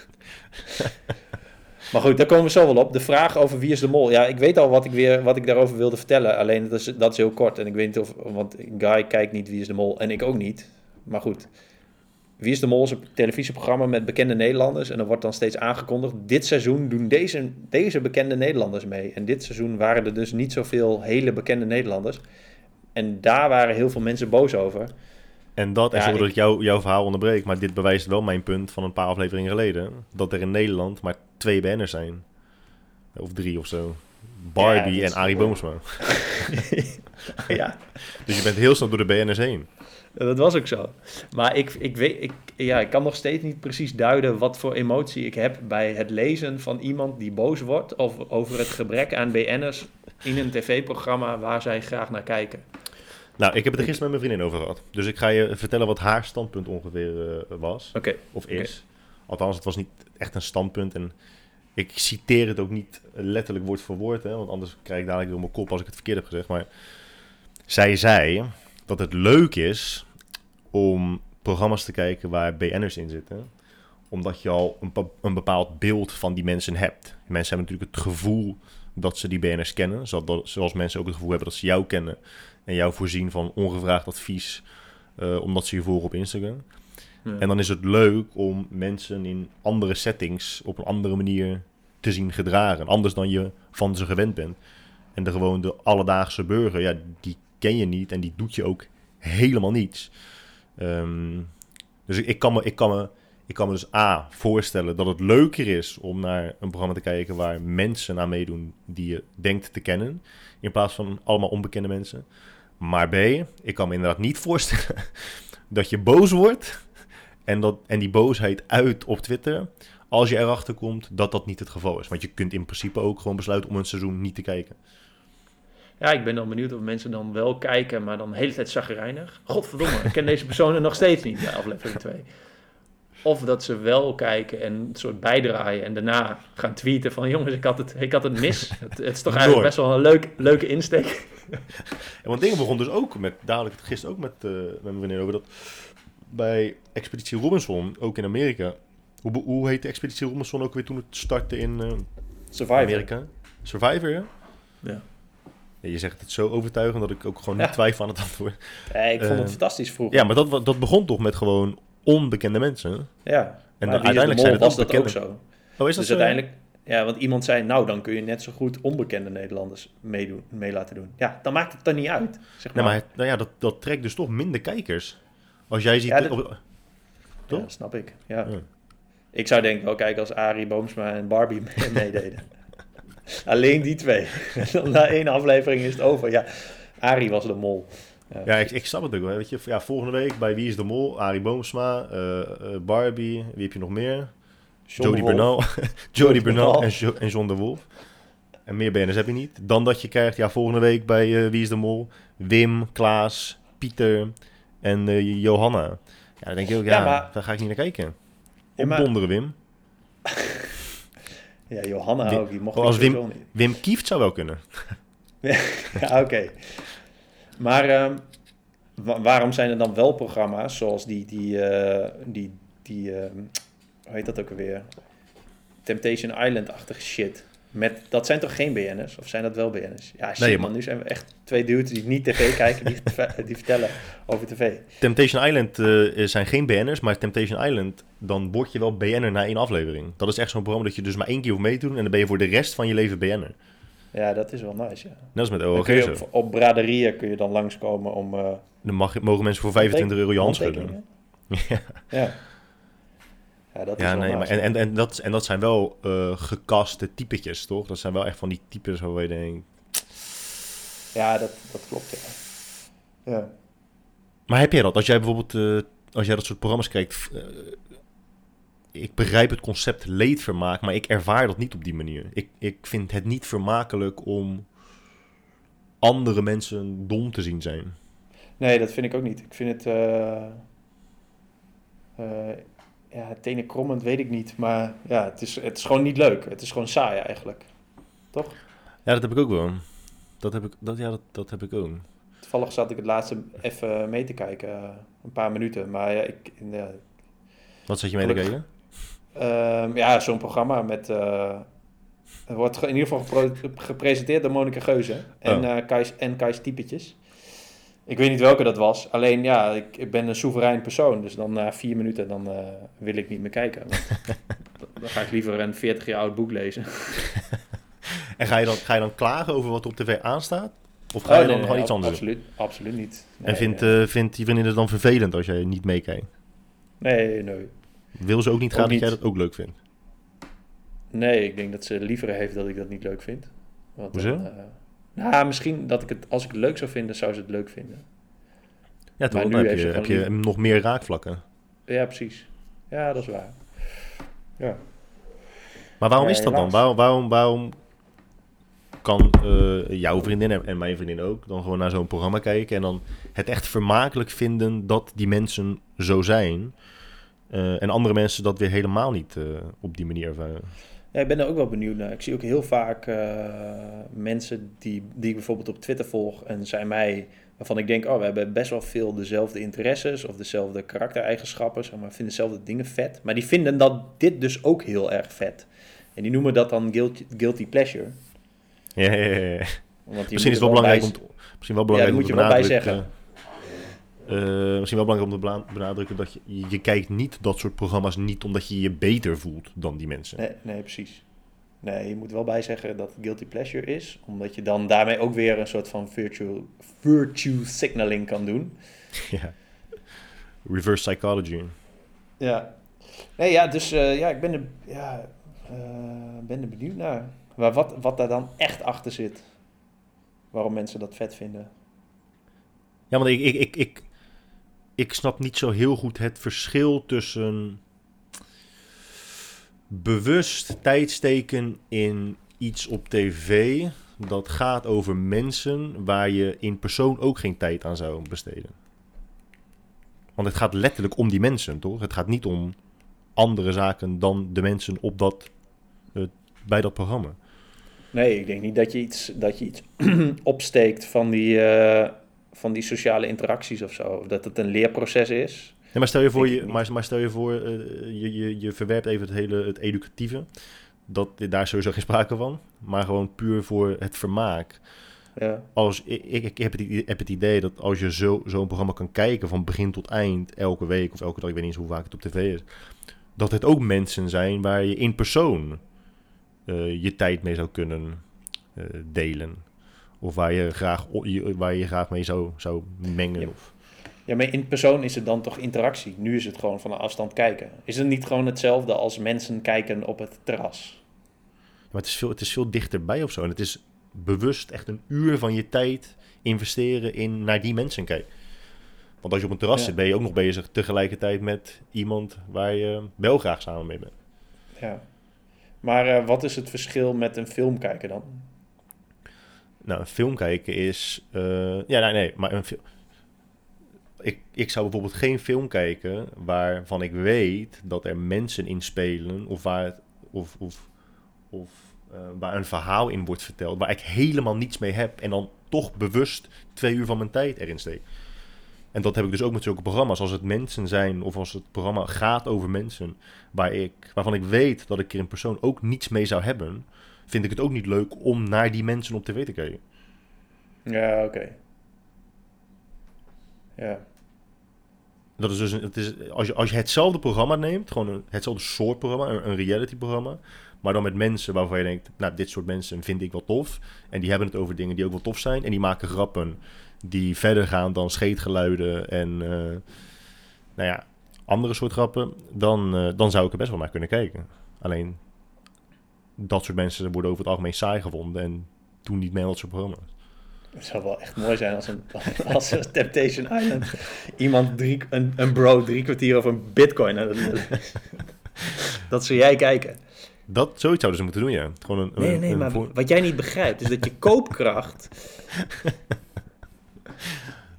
maar goed, daar komen we zo wel op. De vraag over wie is de mol. Ja, ik weet al wat ik, weer, wat ik daarover wilde vertellen, alleen dat is, dat is heel kort. En ik weet niet of, want Guy kijkt niet wie is de mol en ik ook niet. Maar goed, wie is de Mol is een televisieprogramma met bekende Nederlanders. En er wordt dan steeds aangekondigd, dit seizoen doen deze, deze bekende Nederlanders mee. En dit seizoen waren er dus niet zoveel hele bekende Nederlanders. En daar waren heel veel mensen boos over. En dat, en Ja, dat ik- ik jou, jouw verhaal onderbreek, maar dit bewijst wel mijn punt van een paar afleveringen geleden. Dat er in Nederland maar twee banners zijn. Of drie of zo. Barbie Ja, en Arie Boomsma. ja, Dus je bent heel snel door de BN'ers heen. dat was ook zo. Maar ik, ik, weet, ik, ja, ik kan nog steeds niet precies duiden wat voor emotie ik heb bij het lezen van iemand die boos wordt over, over het gebrek aan BN'ers in een tv-programma waar zij graag naar kijken. Nou, ik heb het er gisteren met mijn vriendin over gehad. Dus ik ga je vertellen wat haar standpunt ongeveer eh, was. Oké, Of is. Althans, het was niet echt een standpunt. En ik citeer het ook niet letterlijk woord voor woord. Hè, want anders krijg ik dadelijk door mijn kop als ik het verkeerd heb gezegd. Maar zij zei dat het leuk is om programma's te kijken waar BN'ers in zitten. Omdat je al een, be- een bepaald beeld van die mensen hebt. Mensen hebben natuurlijk het gevoel dat ze die BN'ers kennen. Zoals, zoals mensen ook het gevoel hebben dat ze jou kennen. En jou voorzien van ongevraagd advies. eh, omdat ze je volgen op Instagram. Ja. En dan is het leuk om mensen in andere settings op een andere manier te zien gedragen. Anders dan je van ze gewend bent. En de gewoon de alledaagse burger, ja, die ken je niet en die doet je ook helemaal niets. Ehm, dus ik, kan me, ik, kan me, ik kan me dus A, voorstellen dat het leuker is om naar een programma te kijken waar mensen aan meedoen die je denkt te kennen. In plaats van allemaal onbekende mensen. Maar B, ik kan me inderdaad niet voorstellen dat je boos wordt en, dat, en die boosheid uit op Twitter. Als je erachter komt dat dat niet het geval is. Want je kunt in principe ook gewoon besluiten om een seizoen niet te kijken. Ja, ik ben dan benieuwd of mensen dan wel kijken, maar dan de hele tijd zagrijnig. Godverdomme, ik ken deze personen nog steeds niet, ja, aflevering 2. Of dat ze wel kijken en een soort bijdraaien en daarna gaan tweeten van... jongens, ik had het, ik had het mis. Het, het is toch eigenlijk best wel een leuk, leuke insteek. En want dingen begon dus ook met, dadelijk het gisteren ook met, eh, met mijn vriendin over dat bij Expeditie Robinson, ook in Amerika. Hoe, hoe heet de Expeditie Robinson ook weer toen het startte in eh, Survivor. Amerika? Survivor, ja? Ja. Je zegt het zo overtuigend dat ik ook gewoon niet twijfel aan het antwoord. Ja, ik vond het Eh, fantastisch vroeger. Ja, maar dat, dat begon toch met gewoon onbekende mensen? Ja, En maar dan uiteindelijk zijn het was dat ook zo. Oh, is dat Dus zo? uiteindelijk, ja, want iemand zei, nou dan kun je net zo goed onbekende Nederlanders meedoen, mee laten doen. Ja, dan maakt het er niet uit, zeg Nee, maar. maar het- nou ja, dat, dat trekt dus toch minder kijkers. Als jij ziet... Ja, dat- op- toch? Ja, snap ik. Ja. Ja. Ik zou denk wel kijken als Arie Boomsma en Barbie mee- meededen. Alleen die twee. Dan na één aflevering is het over. Ja, Arie was de mol. Ja, ik, ik snap het ook wel. Weet je, ja, volgende week bij Wie is de Mol? Arie Boomsma, eh, eh, Barbie, wie heb je nog meer? Jody. Bernal. Jody Bernal en, Jo- en John de Wolf. En meer BN'ers heb je niet. Dan dat je krijgt, ja, volgende week bij eh, Wie is de Mol? Wim, Klaas, Pieter en Johanna. Ja, dan denk je ook, ja, Ja, maar- daar ga ik niet naar kijken. Ja, maar- Opdonderen, Wim. Ja, Johanna Wim- ook. Die mocht Oh, ik als Wim- niet. Wim Kieft zou wel kunnen. Ja, oké. Maar ehm, wa- waarom zijn er dan wel programma's zoals die, die, eh, die, die ehm, hoe heet dat ook alweer? Temptation Island-achtige shit. Met, dat zijn toch geen BN'ers? Of zijn dat wel BN'ers? Ja, shit Nee, man, nu zijn we echt twee dudes die niet tv kijken, die, die vertellen over tv. Temptation Island eh, zijn geen BN'ers, maar Temptation Island, dan word je wel BN'er na één aflevering. Dat is echt zo'n programma dat je dus maar één keer hoeft mee te doen en dan ben je voor de rest van je leven BN'er. Ja, dat is wel nice, ja. Net als met OOG zo. op, op braderieën kun je dan langskomen om... eh, Dan mag, mogen mensen voor 25 euro je hand schudden. handtekeningen. Ja. Ja, dat is Ja, nee, maar en, en, en, dat, en dat zijn wel eh gekaste typetjes, toch? Dat zijn wel echt van die types waar je denkt... Ja, dat, dat klopt, ja. Ja. Maar heb jij dat? Als jij bijvoorbeeld, eh, als jij dat soort programma's kijkt... eh, ik begrijp het concept leedvermaak, maar ik ervaar dat niet op die manier. Ik, ik vind het niet vermakelijk om andere mensen dom te zien zijn. Nee, dat vind ik ook niet. Ik vind het... ja, tenen krommend weet ik niet. Maar ja, het is, het is gewoon niet leuk. Het is gewoon saai eigenlijk. Toch? Ja, dat heb ik ook wel. Dat heb ik, dat, ja, dat, dat heb ik ook. Toevallig zat ik het laatste even mee te kijken. eh, een paar minuten. Maar ja, ik... Ja, Wat zat je mee te kijken? Ehm, ja, zo'n programma met... eh, het wordt in ieder geval gepresenteerd door Monica Geuze en, Oh. eh en Kajs Typetjes. Ik weet niet welke dat was. Alleen ja, ik, ik ben een soeverein persoon. Dus dan na vier minuten dan, eh, wil ik niet meer kijken. Dan ga ik liever een 40 jaar oud boek lezen. En ga je, dan, ga je dan klagen over wat op tv aanstaat? Of ga je Oh, dan nee, gewoon nee, iets anders doen? absoluut, Absoluut niet. Nee, En vindt, eh vindt die vriendin het dan vervelend als jij niet meekijkt? nee, nee. Wil ze ook niet Ook graag dat jij dat ook leuk vindt? Nee, ik denk dat ze liever heeft dat ik dat niet leuk vind. Want Hoezo? dan, eh, nou, misschien dat ik het, als ik het leuk zou vinden, zou ze het leuk vinden. Ja, toch? Dan heb je, heb nog meer raakvlakken. Ja, precies. Ja, dat is waar. Ja. Maar waarom Ja, is dat dan? Waarom, waarom, waarom kan eh, jouw vriendin en- en mijn vriendin ook dan gewoon naar zo'n programma kijken en dan het echt vermakelijk vinden dat die mensen zo zijn eh, en andere mensen dat weer helemaal niet eh, op die manier ervaren? Ja, ik ben er ook wel benieuwd naar. Ik zie ook heel vaak eh, mensen die, die ik bijvoorbeeld op Twitter volg en zijn mij, waarvan ik denk, oh, we hebben best wel veel dezelfde interesses of dezelfde karaktereigenschappen, zeg maar, vinden dezelfde dingen vet. Maar die vinden dat dit dus ook heel erg vet. En die noemen dat dan guilty, guilty pleasure. Ja, ja, ja, ja. Want je Misschien is het wel belangrijk bij- om, te- misschien wel belangrijk Ja, om daar te moet je wel bij benadrukken. Eh, misschien wel belangrijk om te benadrukken dat je, je, kijkt niet dat soort programma's niet omdat je je beter voelt dan die mensen. Nee, nee, precies. Nee, je moet wel bij zeggen dat het guilty pleasure is, omdat je dan daarmee ook weer een soort van virtue, virtue signaling kan doen. Ja. Reverse psychology. Ja. Nee, ja, dus eh, ja, ik ben er, ja, eh, ben er benieuwd naar. Maar wat, wat daar dan echt achter zit. Waarom mensen dat vet vinden. Ja, want ik, ik, ik, ik, ik snap niet zo heel goed het verschil tussen bewust tijd steken in iets op tv dat gaat over mensen waar je in persoon ook geen tijd aan zou besteden. Want het gaat letterlijk om die mensen, toch? Het gaat niet om andere zaken dan de mensen op dat, bij dat programma. Nee, ik denk niet dat je iets, dat je iets opsteekt van die, eh, van die sociale interacties of zo. Dat het een leerproces is. Nee, maar stel je voor, je, maar, maar stel je, voor eh, je, je, je verwerpt even het hele het educatieve. Dat, daar is sowieso geen sprake van. Maar gewoon puur voor het vermaak. Ja. Als, ik, ik, heb, het, heb het idee dat als je zo, zo'n programma kan kijken van begin tot eind, elke week of elke dag, ik weet niet eens hoe vaak het op tv is. Dat het ook mensen zijn waar je in persoon eh, je tijd mee zou kunnen eh, delen. Of waar je graag, waar je graag mee zou, zou mengen. Ja. Of, Ja, maar in persoon is het dan toch interactie. Nu is het gewoon van een afstand kijken. Is het niet gewoon hetzelfde als mensen kijken op het terras? Maar het is, veel, het is veel dichterbij of zo. En het is bewust echt een uur van je tijd investeren in naar die mensen kijken. Want als je op een terras Ja. zit, ben je ook nog bezig tegelijkertijd met iemand waar je wel graag samen mee bent. Ja. Maar eh, wat is het verschil met een film kijken dan? Nou, een film kijken is. eh, ja, nee, maar een film. Ik, ik zou bijvoorbeeld geen film kijken waarvan ik weet dat er mensen in spelen of waar, of, of, of, eh, waar een verhaal in wordt verteld waar ik helemaal niets mee heb en dan toch bewust twee uur van mijn tijd erin steek. En dat heb ik dus ook met zulke programma's. Als het mensen zijn of als het programma gaat over mensen waar ik, waarvan ik weet dat ik er in persoon ook niets mee zou hebben, vind ik het ook niet leuk om naar die mensen op tv te kijken. Ja, oké. Ja. Dat is dus een, het is, als, je, als je hetzelfde programma neemt, gewoon een, hetzelfde soort programma, een, een reality programma, maar dan met mensen waarvan je denkt, nou, dit soort mensen vind ik wel tof. En die hebben het over dingen die ook wel tof zijn. En die maken grappen die verder gaan dan scheetgeluiden en, eh, nou ja, andere soort grappen. Dan, eh, dan zou ik er best wel naar kunnen kijken. Alleen, dat soort mensen worden over het algemeen saai gevonden en doen niet mee dat soort programma's. Het zou wel echt mooi zijn als een, als een Temptation Island iemand drie, een, een bro drie kwartier over een bitcoin. Dat, zou jij kijken. Dat, zoiets zouden ze moeten doen, ja. Gewoon een, Nee, nee, een maar wat jij niet begrijpt is dat je koopkracht...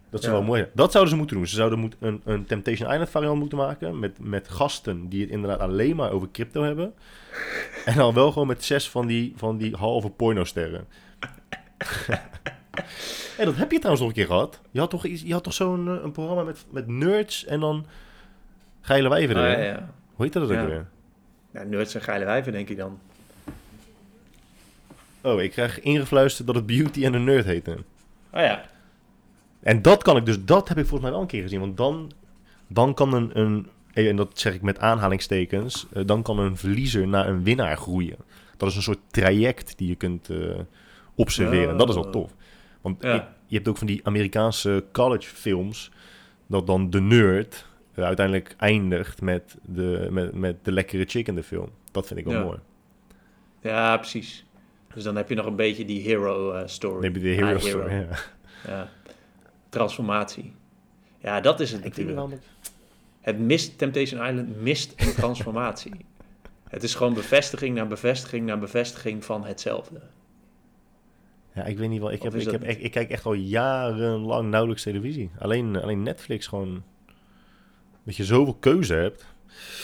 Dat zou Ja. wel mooi zijn. Dat zouden ze moeten doen. Ze zouden moet een, een Temptation Island variant moeten maken. Met, met gasten die het inderdaad alleen maar over crypto hebben. En dan wel gewoon met zes van die, van die halve pornosterren. hey, dat heb je trouwens nog een keer gehad. Je had toch, iets- je had toch zo'n eh, een programma met, met nerds en dan geile wijven Ah, erin. ja, ja. Hoe heet dat ook weer? ja, nerds en geile wijven, denk ik dan. Oh, ik krijg ingefluisterd dat het Beauty en the Nerd heette. Oh ja. En dat kan ik dus, dat heb ik volgens mij wel een keer gezien. Want dan, dan kan een, een, en dat zeg ik met aanhalingstekens, eh, dan kan een verliezer naar een winnaar groeien. Dat is een soort traject die je kunt eh, observeren. En dat is wel Oh. tof. Want Ja. ik- je hebt ook van die Amerikaanse college films, dat dan de nerd eh, uiteindelijk eindigt met de, met, met de lekkere chick in de film. Dat vind ik wel Ja. mooi. ja, precies. Dus dan heb je nog een beetje die hero story. Dan heb je de hero Ah, story. Ja. Ja. Transformatie. Ja, dat is het Ik natuurlijk. ik- Het mist, Temptation Island mist een transformatie. het is gewoon bevestiging na bevestiging na bevestiging van hetzelfde. Ja, ik weet niet wel. Ik, heb, ik, heb, echt- ik kijk echt al jarenlang nauwelijks televisie. Alleen, alleen Netflix gewoon. Dat je zoveel keuze hebt.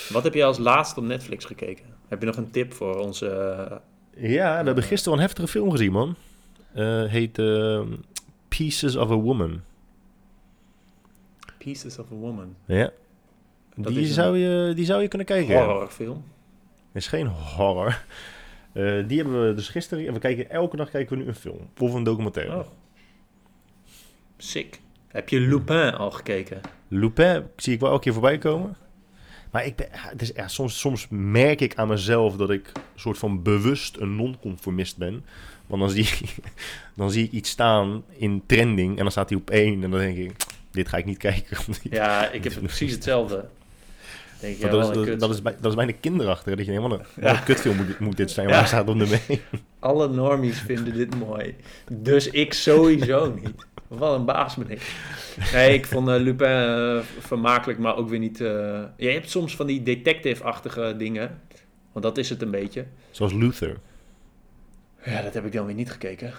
Wat heb je als laatste op Netflix gekeken? Heb je nog een tip voor onze... eh, Ja, we hebben gisteren wel een heftige film gezien, man. Eh heet eh, Pieces of a Woman. Pieces of a Woman? Ja. Dat Die is zou, je, die zou je kunnen kijken. Horrorfilm. is geen horror. Eh, die hebben we dus gisteren. En we kijken elke dag kijken we nu een film. Of een documentaire. Oh. Sick. Heb je Lupin al gekeken? Lupin zie ik wel elke keer voorbij komen. Maar ik ben, ja, soms, soms merk ik aan mezelf dat ik een soort van bewust een non-conformist ben. Want dan zie, ik, dan zie ik iets staan in trending en dan staat hij op één. En dan denk ik, dit ga ik niet kijken. Ja, ik heb precies hetzelfde. Denk ja, dat, is, dat, is, bij- dat is bijna kinderachtig. Dat je wat een, Ja. een kutfilm moet, moet dit zijn. Ja. Waar staat op nummer één? Alle normies vinden dit mooi. Dus ik sowieso niet. Wat een baas ben ik. Nee, ik vond eh, Lupin eh, vermakelijk, maar ook weer niet... eh, je hebt soms van die detective-achtige dingen. Want dat is het een beetje. Zoals Luther. Ja, dat heb ik dan weer niet gekeken.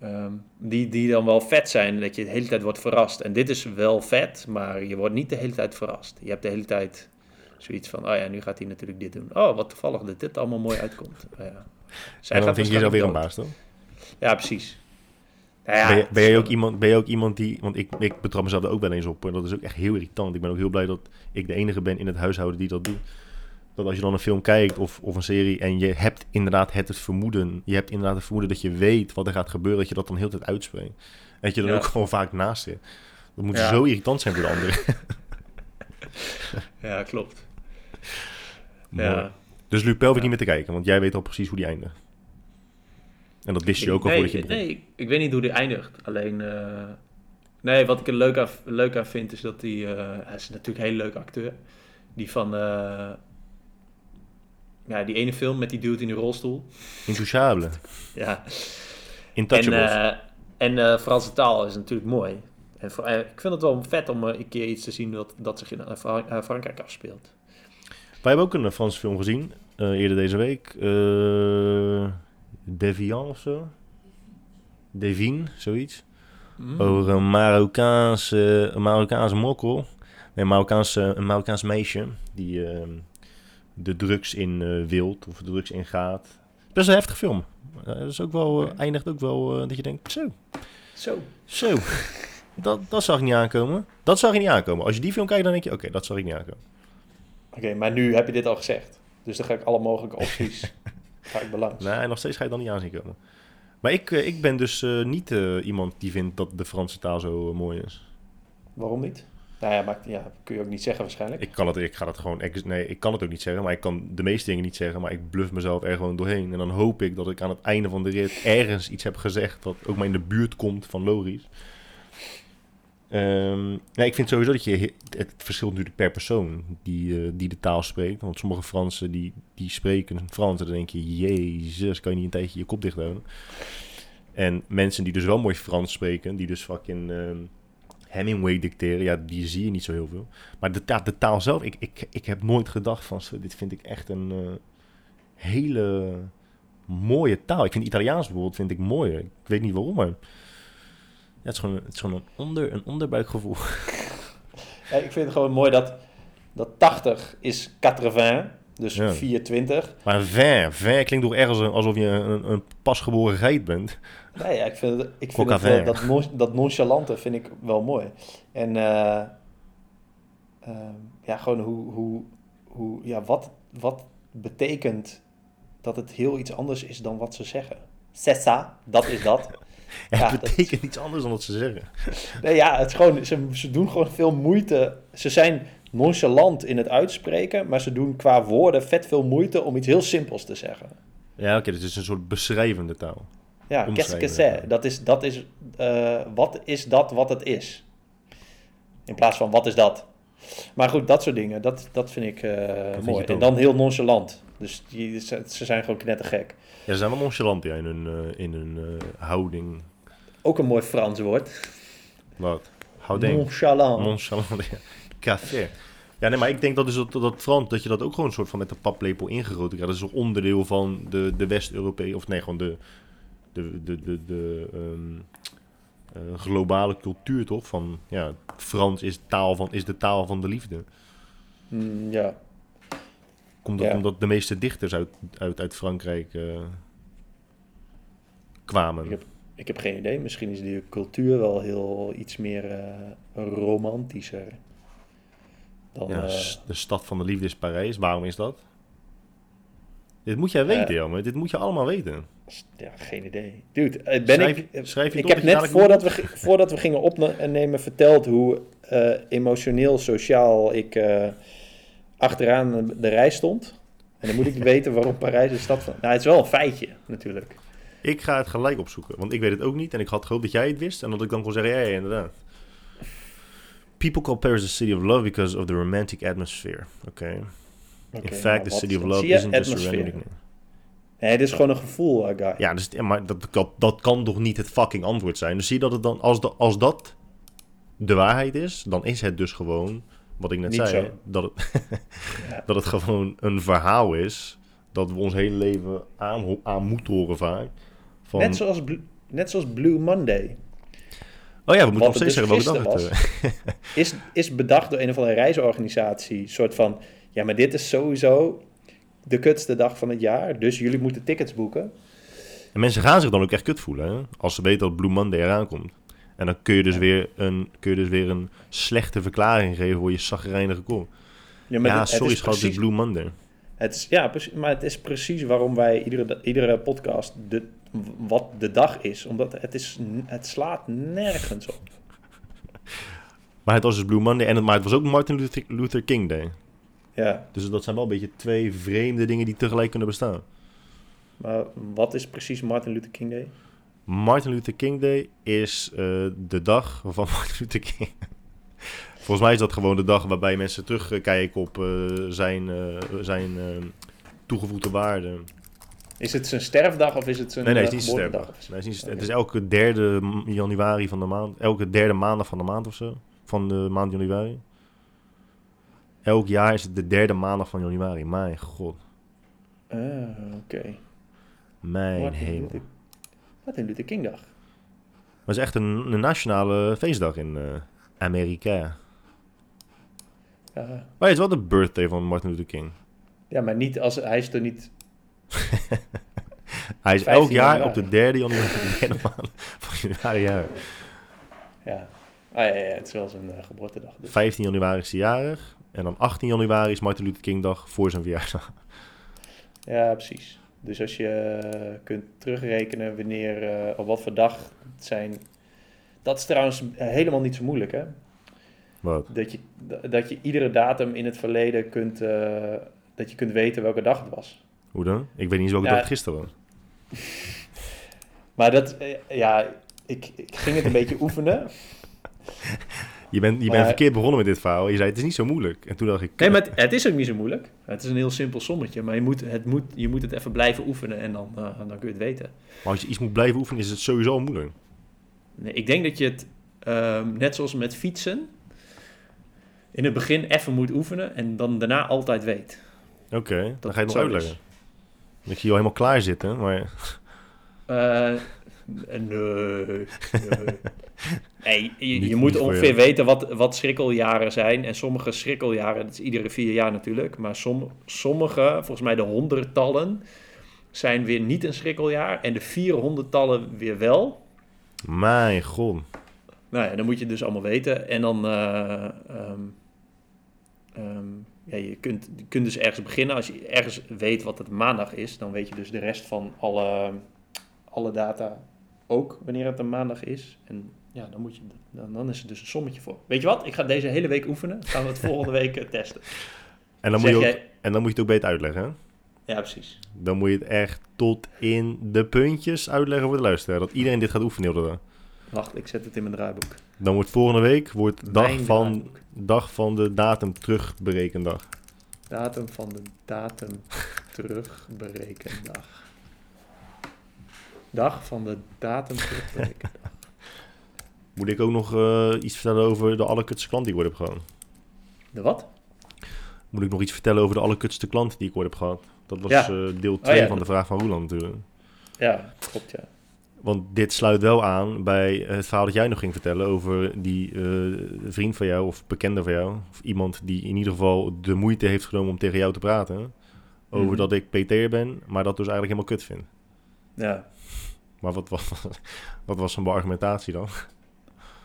Ehm, die, die dan wel vet zijn, dat je de hele tijd wordt verrast. En dit is wel vet, maar je wordt niet de hele tijd verrast. Je hebt de hele tijd zoiets van, oh ja, nu gaat hij natuurlijk dit doen. Oh, wat toevallig dat dit allemaal mooi uitkomt. Oh ja. Zij en dan vind je jezelf weer een baas, toch? Ja, precies. Nou ja, ben, je, ben, jij ook iemand, ben je ook iemand die... Want ik, ik betrap mezelf er ook wel eens op. En dat is ook echt heel irritant. Ik ben ook heel blij dat ik de enige ben in het huishouden die dat doet. Dat als je dan een film kijkt of, of een serie... en je hebt inderdaad het, het vermoeden... je hebt inderdaad het vermoeden dat je weet wat er gaat gebeuren... dat je dat dan heel de tijd uitspreekt. En dat je dan Ja. ook gewoon vaak naast zit. Dat moet Ja. zo irritant zijn voor de anderen. Ja, klopt. Ja. Dus Lupel Ja. niet meer te kijken... want jij weet al precies hoe die eindigt. En dat wist je ook al nee, voordat je begon. Nee, ik- weet niet hoe die eindigt. Alleen, eh, nee, wat ik er leuk aan, leuk aan vind is dat hij, eh, hij is natuurlijk een hele leuke acteur. Die van, eh, ja, die ene film met die dude in die rolstoel. Intouchable. Ja. En, Intouchables. eh, en eh, Franse taal is natuurlijk mooi. En voor, eh, ik vind het wel vet om een keer iets te zien dat, dat zich in Fra- Frankrijk afspeelt. Wij hebben ook een Franse film gezien, eerder deze week. Eh Deviant of zo. Devine, zoiets. Mm. Over een Marokkaanse, een Marokkaanse mokkel. Nee, een Marokkaanse, een Marokkaans meisje die eh, de drugs in wilt of de drugs in gaat. Best een heftige film. Dat is ook wel, eh, eindigt ook wel eh, dat je denkt, zo, Zo. zo. Dat, dat zag ik niet aankomen. Dat zag je niet aankomen. Als je die film kijkt, dan denk je, oké, dat zag ik niet aankomen. Oké, maar nu heb je dit al gezegd. Dus dan ga ik alle mogelijke opties ga ik belangs. Nee, nog steeds ga je dan niet aanzien komen. Maar ik, ik ben dus niet iemand die vindt dat de Franse taal zo mooi is. Waarom niet? Nou ja, maar, ja, kun je ook niet zeggen waarschijnlijk. Ik kan het, ik ga het gewoon, ex- nee, ik kan het ook niet zeggen, maar ik kan de meeste dingen niet zeggen, maar ik bluff mezelf er gewoon doorheen. En dan hoop ik dat ik aan het einde van de rit ergens iets heb gezegd dat ook maar in de buurt komt van. Ehm, nee, ik vind sowieso dat je, het verschilt natuurlijk per persoon die, eh, die de taal spreekt. Want sommige Fransen die, die spreken Frans en dan denk je, jezus, kan je niet een tijdje je kop dicht houden. En mensen die dus wel mooi Frans spreken, die dus fucking ehm, Hemingway dicteren, ja, die zie je niet zo heel veel. Maar de, ta- de taal zelf, ik, ik, ik heb nooit gedacht van, zo, dit vind ik echt een eh, hele mooie taal. Ik vind Italiaans bijvoorbeeld vind ik mooier. Ik weet niet waarom, maar het, is gewoon, het is gewoon een, onder, een onderbuikgevoel. Ja, ik vind het gewoon mooi dat, dat 80 is 80, dus Ja. 420. Maar vin, vin klinkt toch erg als een- alsof je een, een pasgeboren geit bent. Nee, ja, ik vind, het, ik vind het, vin. dat, dat nonchalante vind ik wel mooi. En eh, ehm, ja, gewoon hoe, hoe, hoe ja, wat, wat betekent dat het heel iets anders is dan wat ze zeggen. Sessa, dat is dat. Ja, Ja, het dat- betekent iets anders dan wat ze zeggen. Nee, ja, het is gewoon, ze, ze doen gewoon veel moeite. Ze zijn nonchalant in het uitspreken, maar ze doen qua woorden vet veel moeite om iets heel simpels te zeggen. Ja, oké, dus het is een soort beschrijvende taal. Ja, qu'est-ce. Dat is, dat is, eh, wat is dat wat het is? In plaats van wat is dat? Maar goed, dat soort dingen, dat, dat vind ik eh, mooi. En dan heel nonchalant. Dus die, ze, ze zijn gewoon knettergek. Ja, ze zijn wel nonchalant ja, in hun, eh, in hun houding. Ook een mooi Frans woord. Wat? Houding. Nonchalant. Nonchalant. ja. Café. Ja, nee, maar ik denk dat, dus dat, dat Frans, dat je dat ook gewoon een soort van met de paplepel ingegoten krijgt. Dat is een onderdeel van de, de West-Europese, of nee, gewoon de, de, de, de, de ehm, eh, globale cultuur, toch? Van, ja, Frans is, taal van, is de taal van de liefde. Mm, ja. Komt dat Ja. omdat de meeste dichters uit, uit, uit Frankrijk eh, kwamen? Ik heb, ik heb geen idee. Misschien is die cultuur wel heel iets meer eh, romantischer. Dan, Ja, eh, de stad van de liefde is Parijs. Waarom is dat? Dit moet jij weten, Eh, Jelmer. Dit moet je allemaal weten. ja, geen idee. Dude, eh, ben Schrijf- ik, schrijf je ik heb net voordat we, voordat we gingen opnemen verteld hoe emotioneel, sociaal ik achteraan de rij stond. En dan moet ik weten waarom Parijs de stad van... Nou, het is wel een feitje, natuurlijk. Ik ga het gelijk opzoeken, want ik weet het ook niet. En ik had gehoopt dat jij het wist en dat ik dan kon zeggen, ja, ja, inderdaad. People call Paris the city of love because of the romantic atmosphere. Oké, In fact, nou, the city of love isn't just a random nickname. Nee, het is gewoon een gevoel, eh, guy. Ja, dus, maar dat, dat, dat kan toch niet het fucking antwoord zijn? Dus zie je dat het dan, als, de, als dat de waarheid is, dan is het dus gewoon, wat ik net Niet zei, zo. dat het, Ja. dat het gewoon een verhaal is dat we ons hele leven aan, aan moeten horen vaak. Van, Net, zoals, net zoals Blue Monday. Oh ja, we moeten wat nog het steeds dus zeggen welke dag het Is, is bedacht door een of andere reisorganisatie. soort van, ja, maar dit is sowieso de kutste dag van het jaar. Dus jullie moeten tickets boeken. En mensen gaan zich dan ook echt kut voelen, hè? Als ze weten dat Blue Monday eraan komt. En dan kun je dus, weer, een, kun je dus weer een slechte verklaring geven voor je zagrijnige kop. Ja, sorry schat, precies- Blue Monday. Het is, ja, precies, maar het is precies waarom wij iedere, iedere podcast de, wat de dag is. Omdat het, is, het slaat nergens op. Maar het was dus Blue Monday, en het, maar het was ook Martin Luther, Luther King Day. Ja, Dus dat zijn wel een beetje twee vreemde dingen die tegelijk kunnen bestaan. maar wat is precies Martin Luther King Day? Martin Luther King Day is eh, de dag van Martin Luther King. Volgens mij is dat gewoon de dag waarbij mensen terugkijken op eh, zijn, eh, zijn eh, toegevoegde waarde. Is het zijn sterfdag of is het zijn Nee, nee, het is niet sterfdag. Nee, het, is het is elke derde januari van de maand. Elke derde maandag van de maand of zo. Van de maand januari. Elk jaar is het de derde maandag van januari. Mijn god. Ah, oké. Mijn Martin hemel. Luther, Martin Luther King dag. Maar het is echt een, een nationale feestdag in eh, Amerika. Maar het is wel de birthday van Martin Luther King. ja, maar niet als, hij is er niet... Hij is 15 elk jaar op de derde januari, van januari. Ja. Ja, ah, ja, ja, het is wel zijn eh, geboortedag. Dus. 15 januari is hij jarig. En dan 18 januari is Martin Luther King dag voor zijn verjaardag. Ja, precies. Dus als je eh, kunt terugrekenen wanneer, eh, op wat voor dag het zijn... Dat is trouwens helemaal niet zo moeilijk, hè? Wat? Dat je, dat je iedere datum in het verleden kunt... eh, dat je kunt weten welke dag het was. Hoe dan? Ik weet niet eens welke Ja. dag het gisteren was. Maar dat, eh, ja, ik, ik ging het een beetje oefenen. Je bent, je Maar- bent verkeerd begonnen met dit verhaal. Je zei, het is niet zo moeilijk. En toen dacht ik... Nee, maar het, het is ook niet zo moeilijk. Het is een heel simpel sommetje. Maar je moet het, moet, je moet het even blijven oefenen en dan, eh, dan kun je het weten. Maar als je iets moet blijven oefenen, is het sowieso moeilijk. Nee, ik denk dat je het, ehm, net zoals met fietsen, in het begin even moet oefenen en dan daarna altijd weet. Oké, dan Dat ga je het nog uitleggen. Ik zie je al helemaal klaar zitten, maar... Eh, Nee, nee. nee je, Niet- je moet ongeveer weten wat, wat schrikkeljaren zijn. En sommige schrikkeljaren, dat is iedere vier jaar natuurlijk. Maar som, sommige, volgens mij de honderdtallen, zijn weer niet een schrikkeljaar. En de vierhonderdtallen weer wel. Mijn god. Nou ja, dan moet je dus allemaal weten. En dan, eh, ehm, ehm, ja, je kunt, je kunt dus ergens beginnen. Als je ergens weet wat het maandag is, dan weet je dus de rest van alle, alle data ook wanneer het een maandag is. En ja, dan, moet je, dan, dan is er dus een sommetje voor. Weet je wat? Ik ga deze hele week oefenen. Gaan we het volgende week eh, testen. En dan, moet je ook, jij- en dan moet je het ook beter uitleggen, hè? Ja, precies. Dan moet je het echt tot in de puntjes uitleggen voor de luisteraar. Dat iedereen dit gaat oefenen. Wacht, ik zet het in mijn draaiboek. Dan wordt volgende week wordt dag Mijn van, draaiboek. dag van de datum terugberekendag. Datum van de datum terugberekendag. Dag van de datum terugberekendag. Moet ik ook nog eh, iets vertellen over de allerkutste klant die ik ooit heb gehad? De wat? Moet ik nog iets vertellen over de allerkutste klant die ik ooit heb gehad? Dat was Ja. eh, deel 2 ja. van de vraag van Roland natuurlijk. Ja, klopt ja. Want dit sluit wel aan bij het verhaal dat jij nog ging vertellen over die eh, vriend van jou of bekende van jou. Of iemand die in ieder geval de moeite heeft genomen om tegen jou te praten. Over Mhm. dat ik PT'er ben, maar dat dus eigenlijk helemaal kut vind. Ja. Maar wat, wat, wat was zijn argumentatie dan?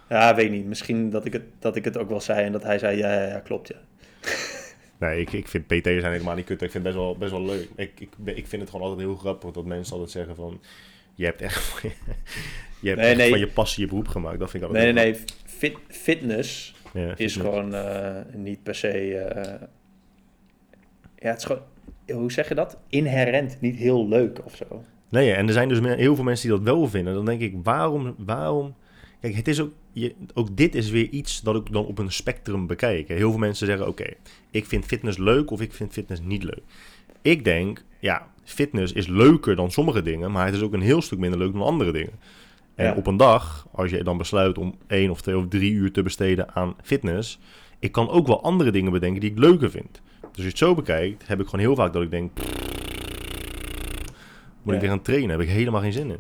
Ja, weet ik niet. Misschien dat ik, het, dat ik het ook wel zei en dat hij zei, ja, ja, ja klopt ja. Nee, ik, ik vind PT'ers zijn helemaal niet kut. Ik vind het best wel, best wel leuk. Ik, ik, ik vind het gewoon altijd heel grappig dat mensen altijd zeggen van... Je hebt echt, van je, hebt Nee, echt nee. van je passie je beroep gemaakt. Dat vind ik altijd Nee, nee, nee. Fit, fitness. Ja, is gewoon eh, niet per se... eh, ja, het is gewoon... Hoe zeg je dat? Inherent niet heel leuk of zo. Nee, en er zijn dus heel veel mensen die dat wel vinden. Dan denk ik, waarom, waarom... Kijk, het is ook, je, ook dit is weer iets dat ik dan op een spectrum bekijk. Heel veel mensen zeggen, oké, ik vind fitness leuk of ik vind fitness niet leuk. Ik denk, ja, fitness is leuker dan sommige dingen, maar het is ook een heel stuk minder leuk dan andere dingen. En Ja. op een dag, als je dan besluit om één of twee of drie uur te besteden aan fitness, ik kan ook wel andere dingen bedenken die ik leuker vind. Dus als je het zo bekijkt, heb ik gewoon heel vaak dat ik denk, moet Ja. ik weer gaan trainen? Heb ik helemaal geen zin in.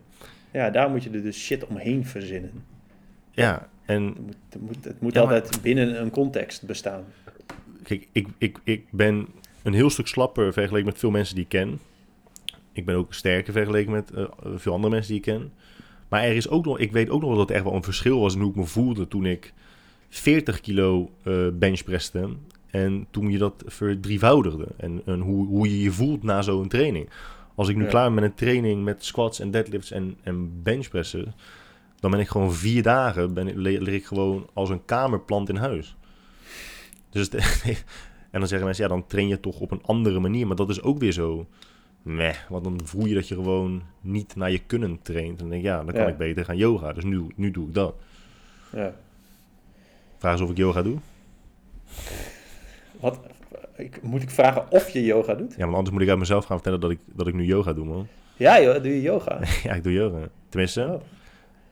Ja, daar moet je er dus shit omheen verzinnen. Ja, en Het moet, het moet, het moet Ja, maar- altijd binnen een context bestaan. kijk, ik, ik, ik ben een heel stuk slapper vergeleken met veel mensen die ik ken. Ik ben ook sterker vergeleken met eh, veel andere mensen die ik ken. Maar er is ook nog, ik weet ook nog wel dat er echt wel een verschil was in hoe ik me voelde toen ik 40 kilo eh benchpresste. En toen je dat verdrievoudigde. En, en hoe, hoe je je voelt na zo'n training. Als ik nu Ja. klaar ben met een training met squats en deadlifts en, en benchpressen. Dan ben ik gewoon vier dagen, ben, lig ik gewoon als een kamerplant in huis. Dus het- en dan zeggen mensen, ja, dan train je toch op een andere manier. Maar dat is ook weer zo, meh. Want dan voel je dat je gewoon niet naar je kunnen traint. En dan denk ja, dan kan Ja. ik beter gaan yoga. Dus nu, nu doe ik dat. Ja. Vraag eens of ik yoga doe. Wat? Ik, moet ik vragen of je yoga doet? Ja, want anders moet ik uit mezelf gaan vertellen dat ik, dat ik nu yoga doe, man. Ja joh, doe je yoga? ja, ik doe yoga. Tenminste, Oh.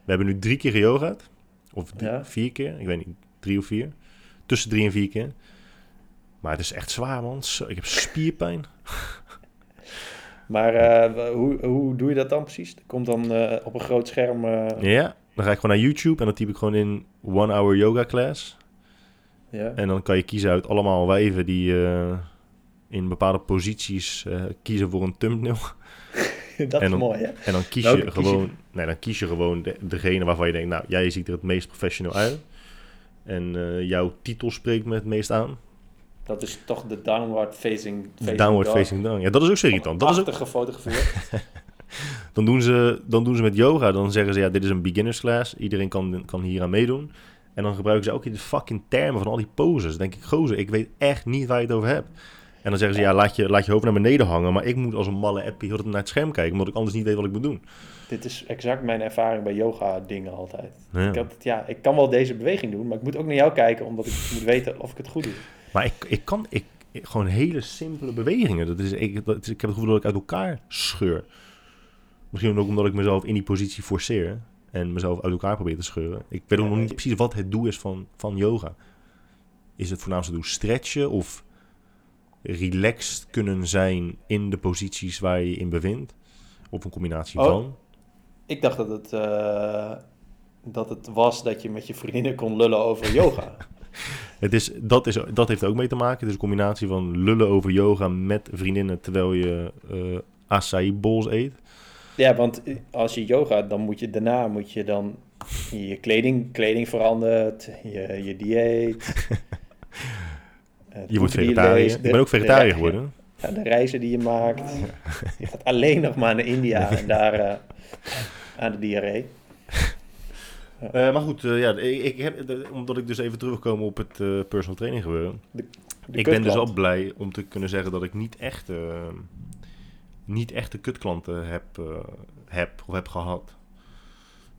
we hebben nu drie keer geyogaad. Of drie- Ja. vier keer, ik weet niet, drie of vier. Tussen drie en vier keer. Maar het is echt zwaar, man. Ik heb spierpijn. Maar eh, hoe, hoe doe je dat dan precies? Komt dan eh, op een groot scherm... eh, Ja, dan ga ik gewoon naar YouTube en dan typ ik gewoon in one hour yoga class. ja. En dan kan je kiezen uit allemaal wijven die in bepaalde posities kiezen voor een thumbnail. dat is mooi hè? En dan kies Welke je kies je? gewoon, nee, dan kies je gewoon de, degene waarvan je denkt, nou, jij ziet er het meest professioneel uit. En jouw titel spreekt me het meest aan. Dat is toch de downward facing, facing Downward dog. facing down. Ja, dat is ook zo irritant. Dat is ook, gefotografeerd. dan, doen ze, dan doen ze met yoga, dan zeggen ze, ja, dit is een beginners class. Iedereen kan, kan hier aan meedoen. En dan gebruiken ze ook in de fucking termen van al die poses. Dan denk ik, gozer, ik weet echt niet waar je het over hebt. En dan zeggen ze, ja, laat je, laat je hoofd naar beneden hangen. Maar ik moet als een malle appie naar het scherm kijken, omdat ik anders niet weet wat ik moet doen. Dit is exact mijn ervaring bij yoga dingen altijd. Ja. Ik, had ja, ik kan wel deze beweging doen, maar ik moet ook naar jou kijken, omdat ik moet weten of ik het goed doe. Maar ik, ik kan ik, ik- gewoon hele simpele bewegingen. Dat is, ik, dat is, ik heb het gevoel dat ik uit elkaar scheur. Misschien ook omdat ik mezelf in die positie forceer. En mezelf uit elkaar probeer te scheuren. Ik weet ook nog niet precies wat het doel is van, van yoga. Is het voornaamste doel stretchen of relaxed kunnen zijn in de posities waar je je in bevindt? Of een combinatie Oh. van? Ik dacht dat het, eh, dat het was dat je met je vriendinnen kon lullen over yoga. Het is, dat, is, dat heeft ook mee te maken. Het is een combinatie van lullen over yoga met vriendinnen terwijl je eh acai bowls eet. ja, want als je yoga, dan moet je daarna moet je dan je kleding, kleding verandert, je, je dieet. Je wordt vegetariër. Ik ben ook vegetariër geworden. Ja, de reizen die je maakt. Je gaat alleen nog maar naar India en daar eh, aan de diarree. Eh, maar goed, eh, ja, ik, ik heb, de- omdat ik dus even terugkom op het eh, personal training gebeuren. De ik ben dus al blij om te kunnen zeggen dat ik niet echt, niet echte kutklanten heb, heb of heb gehad.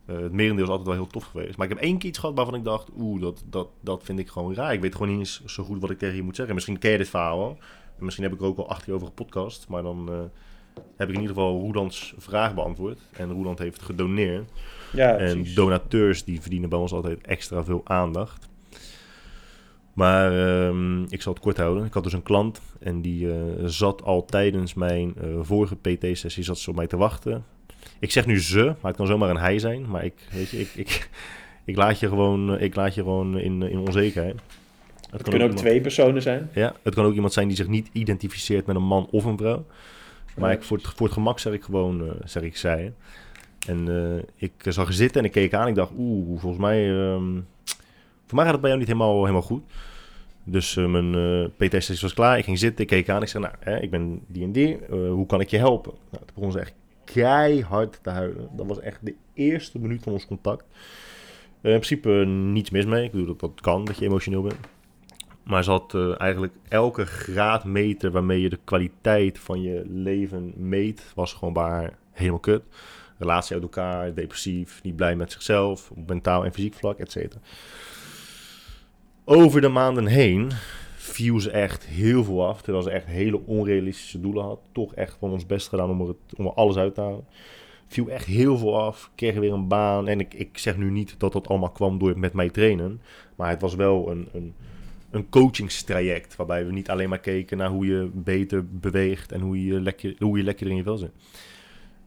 Eh, het merendeel is altijd wel heel tof geweest. Maar ik heb één keer iets gehad waarvan ik dacht, oeh, dat, dat, dat vind ik gewoon raar. Ik weet gewoon niet eens zo goed wat ik tegen je moet zeggen. Misschien ken je dit verhaal Misschien heb ik er ook al acht keer over gepodcast. Maar dan heb ik in ieder geval Roelands vraag beantwoord. En Roeland heeft gedoneerd. Ja, En precies. donateurs die verdienen bij ons altijd extra veel aandacht. Maar ehm, ik zal het kort houden. Ik had dus een klant en die eh, zat al tijdens mijn eh, vorige PT-sessie zat ze op mij te wachten. Ik zeg nu ze, maar het kan zomaar een hij zijn. Maar ik, weet je, ik, ik, ik laat je gewoon, eh, ik laat je gewoon in, in onzekerheid. Het Het kunnen ook iemand- twee personen zijn. ja, het kan ook iemand zijn die zich niet identificeert met een man of een vrouw. Maar ik, voor, het, voor het gemak zeg ik gewoon, eh, zeg ik zij. En eh, ik zag haar zitten en ik keek aan. Ik dacht, oeh, volgens mij, ehm, voor mij gaat het bij jou niet helemaal, helemaal goed. Dus eh, mijn eh PT-sessie was klaar. Ik ging zitten, ik keek aan. Ik zei, nou, hè, ik ben die en die. Eh, hoe kan ik je helpen? Nou, toen begon ze echt keihard te huilen. Dat was echt de eerste minuut van ons contact. Eh, in principe eh, niets mis mee. Ik bedoel, dat, dat kan, dat je emotioneel bent. Maar ze had eh, eigenlijk elke graadmeter waarmee je de kwaliteit van je leven meet, was gewoon bij helemaal kut. Relatie uit elkaar, depressief, niet blij met zichzelf, op mentaal en fysiek vlak, et cetera. Over de maanden heen viel ze echt heel veel af, terwijl ze echt hele onrealistische doelen had. Toch echt van ons best gedaan om er, om alles uit te halen. Viel echt heel veel af, kreeg weer een baan. En ik, ik zeg nu niet dat dat allemaal kwam door met mij trainen. Maar het was wel een, een, een coachingstraject. Waarbij we niet alleen maar keken naar hoe je beter beweegt en hoe je lekker, hoe je lekker in je vel zit.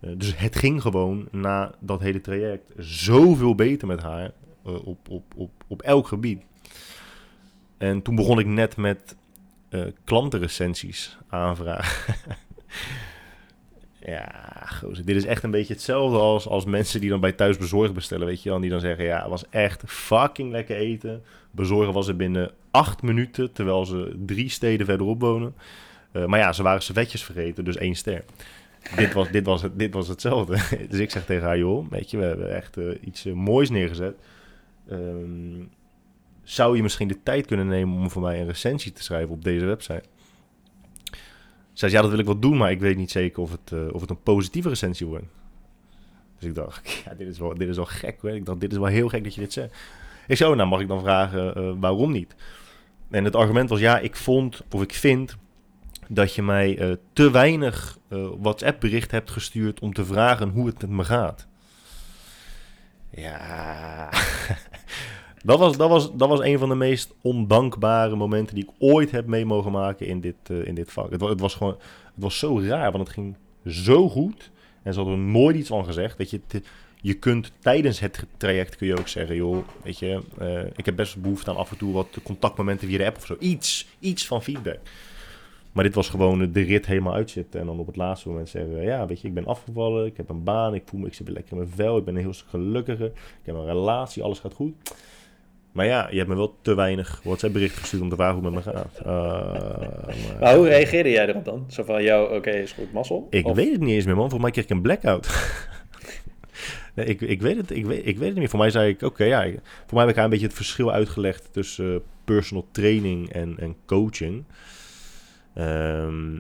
Eh, dus het ging gewoon na dat hele traject zoveel beter met haar eh, op, op, op, op elk gebied. En toen begon ik net met eh klantenrecensies aanvragen. ja, gozer, dit is echt een beetje hetzelfde als, als mensen die dan bij thuis bezorgd bestellen, weet je wel. Die dan zeggen, ja, het was echt fucking lekker eten. Bezorgen was er binnen acht minuten, terwijl ze drie steden verderop wonen. Maar ja, ze waren servetjes vergeten, dus één ster. Dit, was, dit, was het, dit was hetzelfde. dus ik zeg tegen haar, joh, weet je, we hebben echt eh, iets eh, moois neergezet. Ehm, zou je misschien de tijd kunnen nemen om voor mij een recensie te schrijven op deze website? Zij zei, ja, dat wil ik wel doen, maar ik weet niet zeker of het, eh, of het een positieve recensie wordt. Dus ik dacht, ja, dit is wel, dit is wel gek hoor. Ik dacht, dit is wel heel gek dat je dit zegt. Ik zo, nou mag ik dan vragen waarom niet? En het argument was, ja, ik vond, of ik vind, dat je mij eh, te weinig eh, WhatsApp-bericht hebt gestuurd om te vragen hoe het met me gaat. Ja, dat was, dat, was, dat was een van de meest ondankbare momenten die ik ooit heb mee mogen maken in dit, eh, in dit vak. Het was, het was gewoon, het was zo raar, want het ging zo goed. En ze hadden er nooit iets van gezegd. Weet je, je kunt tijdens het traject kun je ook zeggen, joh, weet je, ik heb best behoefte aan af en toe wat contactmomenten via de app of zo. Iets, iets van feedback. Maar dit was gewoon de rit helemaal uitzitten. En dan op het laatste moment zeggen, ja, weet je, ik ben afgevallen, ik heb een baan, ik voel me, ik zit weer lekker in mijn vel, ik ben een heel stuk gelukkiger, ik heb een relatie, alles gaat goed. Maar ja, je hebt me wel te weinig WhatsApp bericht gestuurd om te vragen hoe het met me gaat. Uh, maar- Maar hoe reageerde jij erop dan? Zo van, jou, oké, is goed, mazzel? ik Of- weet het niet eens meer, man. Voor mij kreeg ik een blackout. nee, ik, ik, weet het, ik, weet, ik weet het niet meer. Voor mij zei ik, oké, ja. Voor mij heb ik haar een beetje het verschil uitgelegd tussen eh, personal training en, en coaching. Ehm,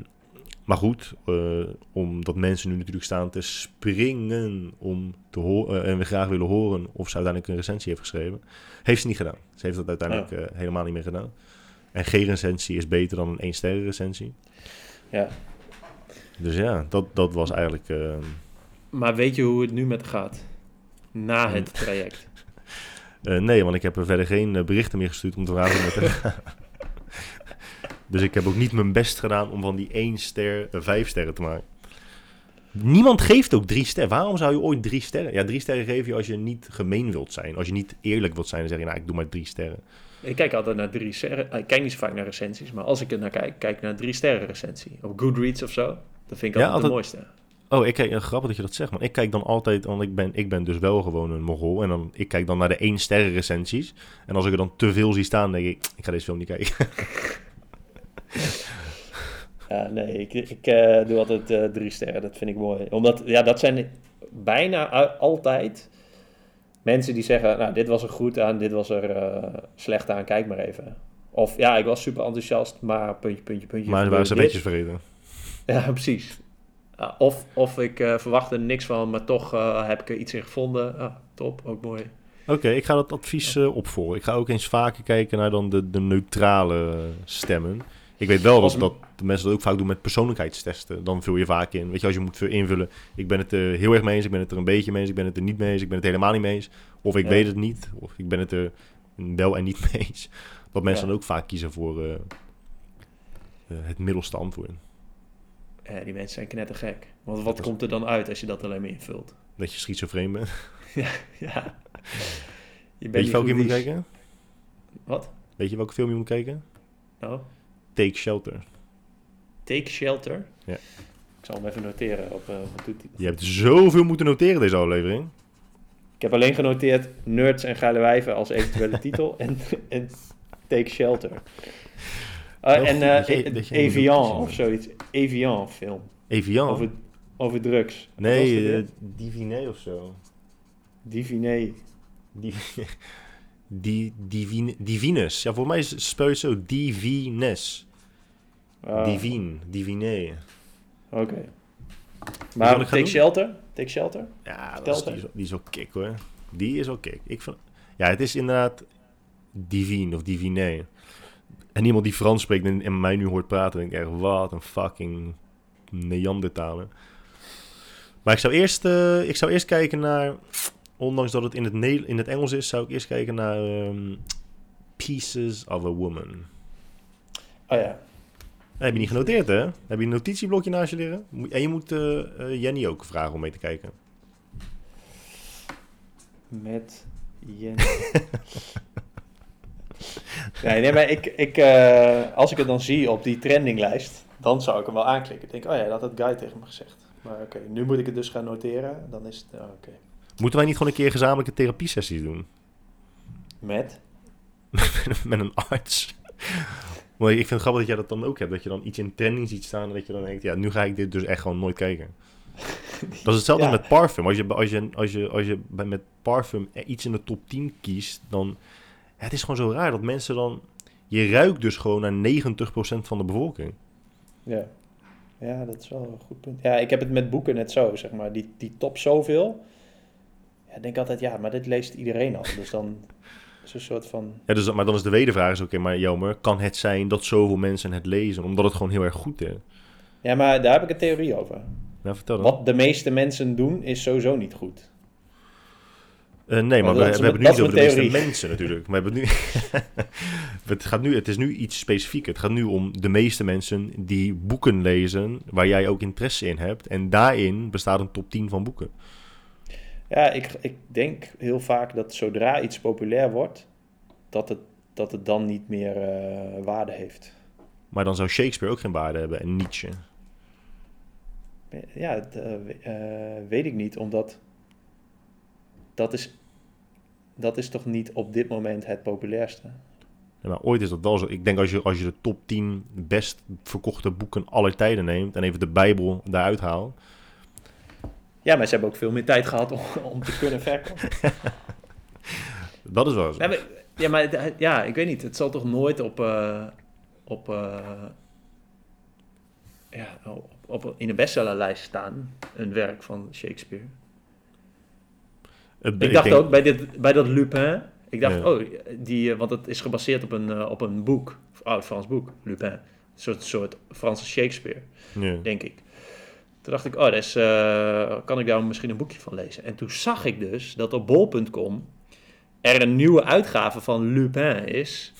maar goed, eh, omdat mensen nu natuurlijk staan te springen om te horen en we graag willen horen of ze uiteindelijk een recensie heeft geschreven, heeft ze niet gedaan. Ze heeft dat uiteindelijk eh, helemaal niet meer gedaan. En geen recensie is beter dan een 1 sterren recensie. Ja. Dus ja, dat, dat was eigenlijk. ehm, Maar weet je hoe het nu met gaat? Na het traject. eh, nee, want ik heb er verder geen eh, berichten meer gestuurd om te vragen. hoe het met haar gaat. Dus ik heb ook niet mijn best gedaan om van die 1 ster uh, 5 sterren te maken. Niemand geeft ook drie sterren. Waarom zou je ooit drie sterren? Ja, drie sterren geef je als je niet gemeen wilt zijn. Als je niet eerlijk wilt zijn, dan zeg je, nou, ik doe maar drie sterren. Ik kijk altijd naar drie sterren. Ik kijk niet zo vaak naar recensies, maar als ik er naar kijk, kijk ik naar drie sterren recensie. Op Goodreads of zo. Dat vind ik Ja, altijd de altijd- mooiste. Oh, ik kijk, ja, grappig dat je dat zegt, man. Ik kijk dan altijd, want ik ben, ik ben dus wel gewoon een mogol. En dan, ik kijk dan naar de één sterren recensies. En als ik er dan te veel zie staan, denk ik, ik ga deze film niet kijken. Ja, nee, ik, ik eh, doe altijd eh, drie sterren. Dat vind ik mooi. Omdat, ja, dat zijn bijna altijd mensen die zeggen, nou, dit was er goed aan, dit was er eh, slecht aan, kijk maar even. Of, ja, ik was super enthousiast, maar puntje, puntje, puntje. maar waren ze netjes vergeten. Ja, precies. Of, of ik verwachtte er niks van, maar toch heb ik er iets in gevonden. Ah, top, ook mooi. Oké, ik ga dat advies opvolgen. Ik ga ook eens vaker kijken naar dan de, de neutrale stemmen. Ik weet wel dat, de mensen dat ook vaak doen met persoonlijkheidstesten. Dan vul je vaak in. Weet je, als je moet invullen, ik ben het er heel erg mee eens, ik ben het er een beetje mee eens, ik ben het er niet mee eens, ik ben het helemaal niet mee eens. Of ik Ja. weet het niet, of ik ben het er wel en niet mee eens. Dat mensen Ja. dan ook vaak kiezen voor eh, eh, het middelste antwoord. Ja, die mensen zijn knettergek. Want wat komt er dan uit als je dat alleen maar invult? Dat je schizofreen bent. ja. Je bent Weet je welke je goed moet kijken? Wat? Weet je welke film je moet kijken? Nou, Take Shelter. Take Shelter. Ja. Ik zal hem even noteren op uh, hij? Je hebt zoveel moeten noteren deze aflevering. Ik heb alleen genoteerd Nerds en Geile Wijven als eventuele titel en, en Take Shelter. Uh, en eh, E- dat je Evian of zoiets. Evian film. Evian. Over, over drugs. Nee, eh weer? Diviné of zo. Diviné. Di di divine, Divinus. Ja, voor mij is- speel je zo. Divines. Ah, Divine. Diviné. Oké. Maar Take doen? Shelter? Take Shelter? Ja, dat is, die, is, die is wel kick hoor. Die is wel kick. Ik vind, ja, het is inderdaad divine of diviné. En iemand die Frans spreekt en, en mij nu hoort praten, denk ik echt, wat een fucking Neandertaler. Maar ik zou eerst, eh, ik zou eerst kijken naar, ondanks dat het in het, Ne- in het Engels is, zou ik eerst kijken naar ehm, Pieces of a Woman. Oh ja. heb je niet genoteerd, hè? Heb je een notitieblokje naast je liggen? En je moet eh, Jenny ook vragen om mee te kijken. Met Jen. nee, nee, maar ik, ik, eh, als ik het dan zie op die trendinglijst, dan zou ik hem wel aanklikken. Ik denk, oh ja, dat had Guy tegen me gezegd. Maar oké, nu moet ik het dus gaan noteren. Dan is het, oh, oké. Moeten wij niet gewoon een keer gezamenlijke therapiesessies doen? Met? met een arts. Maar ik vind het grappig dat jij dat dan ook hebt. Dat je dan iets in trending ziet staan en dat je dan denkt, ja, nu ga ik dit dus echt gewoon nooit kijken. Dat is hetzelfde Ja. met parfum. Als je, als je, als je, als je bij, met parfum iets in de top 10 kiest, dan... Het is gewoon zo raar dat mensen dan... Je ruikt dus gewoon naar 90% van de bevolking. Ja. Ja, dat is wel een goed punt. Ja, ik heb het met boeken net zo, zeg maar. Die, die top zoveel. Ik denk altijd, ja, maar dit leest iedereen al. Dus dan is een soort van... Ja, dus, maar dan is de wedervraag is, oké, maar Jelmer, kan het zijn dat zoveel mensen het lezen? Omdat het gewoon heel erg goed is. Ja, maar daar heb ik een theorie over. Nou, vertel dan. Wat de meeste mensen doen, is sowieso niet goed. Eh, nee, maar Maar we, hebben nu niet over de meeste mensen natuurlijk. Maar we hebben nu, het, gaat nu, het is nu iets specifieker. Het gaat nu om de meeste mensen die boeken lezen waar jij ook interesse in hebt. En daarin bestaat een top 10 van boeken. Ja, ik, ik denk heel vaak dat zodra iets populair wordt, dat het, dat het dan niet meer eh, waarde heeft. Maar dan zou Shakespeare ook geen waarde hebben en Nietzsche. Ja, het, eh, eh, weet ik niet, omdat dat is, dat is toch niet op dit moment het populairste. Ja, maar ooit is dat wel zo. Ik denk als je, als je de top 10 best verkochte boeken aller tijden neemt en even de Bijbel daaruit haalt. Ja, maar ze hebben ook veel meer tijd gehad om, om te kunnen verkopen. Dat is wel zo. Ja, maar, ja, maar het- ja, ik weet niet. Het zal toch nooit op, eh, op, eh, ja, op, op, in een bestsellerlijst staan, een werk van Shakespeare. Ik dacht denk- ook bij, dit, bij dat Lupin. Ik dacht, Ja. oh, die, eh, want het is gebaseerd op een, op een boek, oud-Frans boek, Lupin. Een soort, soort Franse Shakespeare, Ja. denk ik. Toen dacht ik, oh, dat is, eh, kan ik daar misschien een boekje van lezen? En toen zag ik dus dat op bol.com er een nieuwe uitgave van Lupin is.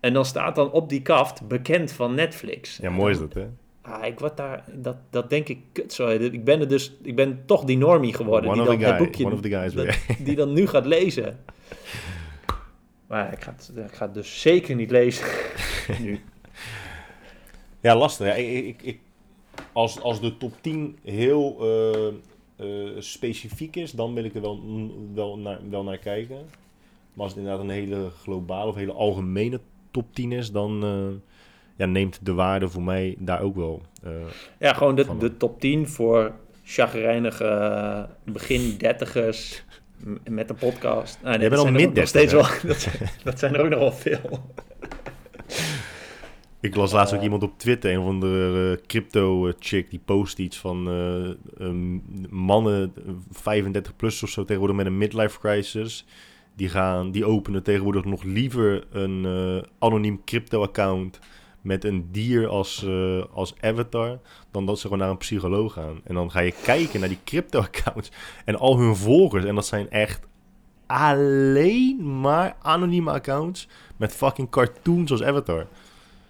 En dan staat dan op die kaft bekend van Netflix. Ja, mooi is dat, hè? Ah, ik word daar, dat, dat denk ik kut zo. Ik ben er dus, ik ben toch die normie geworden. One die of dan the het guy, boekje, one guys dat- die dan nu gaat lezen. Maar ik ga, het, ik ga het dus zeker niet lezen nu. Ja, lastig. Ja. Ik, ik, ik, als, als de top 10 heel eh, eh, specifiek is, dan wil ik er wel, wel, naar, wel naar kijken. Maar als het inderdaad een hele globale of hele algemene top 10 is, dan eh, ja, neemt de waarde voor mij daar ook wel. Ja, gewoon de, de top 10 voor chagrijnige begin dertigers met een podcast. Nou, nee, Jij bent al ook nog steeds wel. Dat dat zijn er ook nog wel veel. Ik las laatst ook Eh. iemand op Twitter, een van de eh, crypto-chick, die post iets van eh, mannen, eh, 35 plus of zo, tegenwoordig met een midlife crisis. Die, gaan, die openen tegenwoordig nog liever een eh, anoniem crypto-account met een dier als, eh, als avatar, dan dat ze gewoon naar een psycholoog gaan. En dan ga je kijken naar die crypto-accounts en al hun volgers. En dat zijn echt alleen maar anonieme accounts met fucking cartoons als avatar.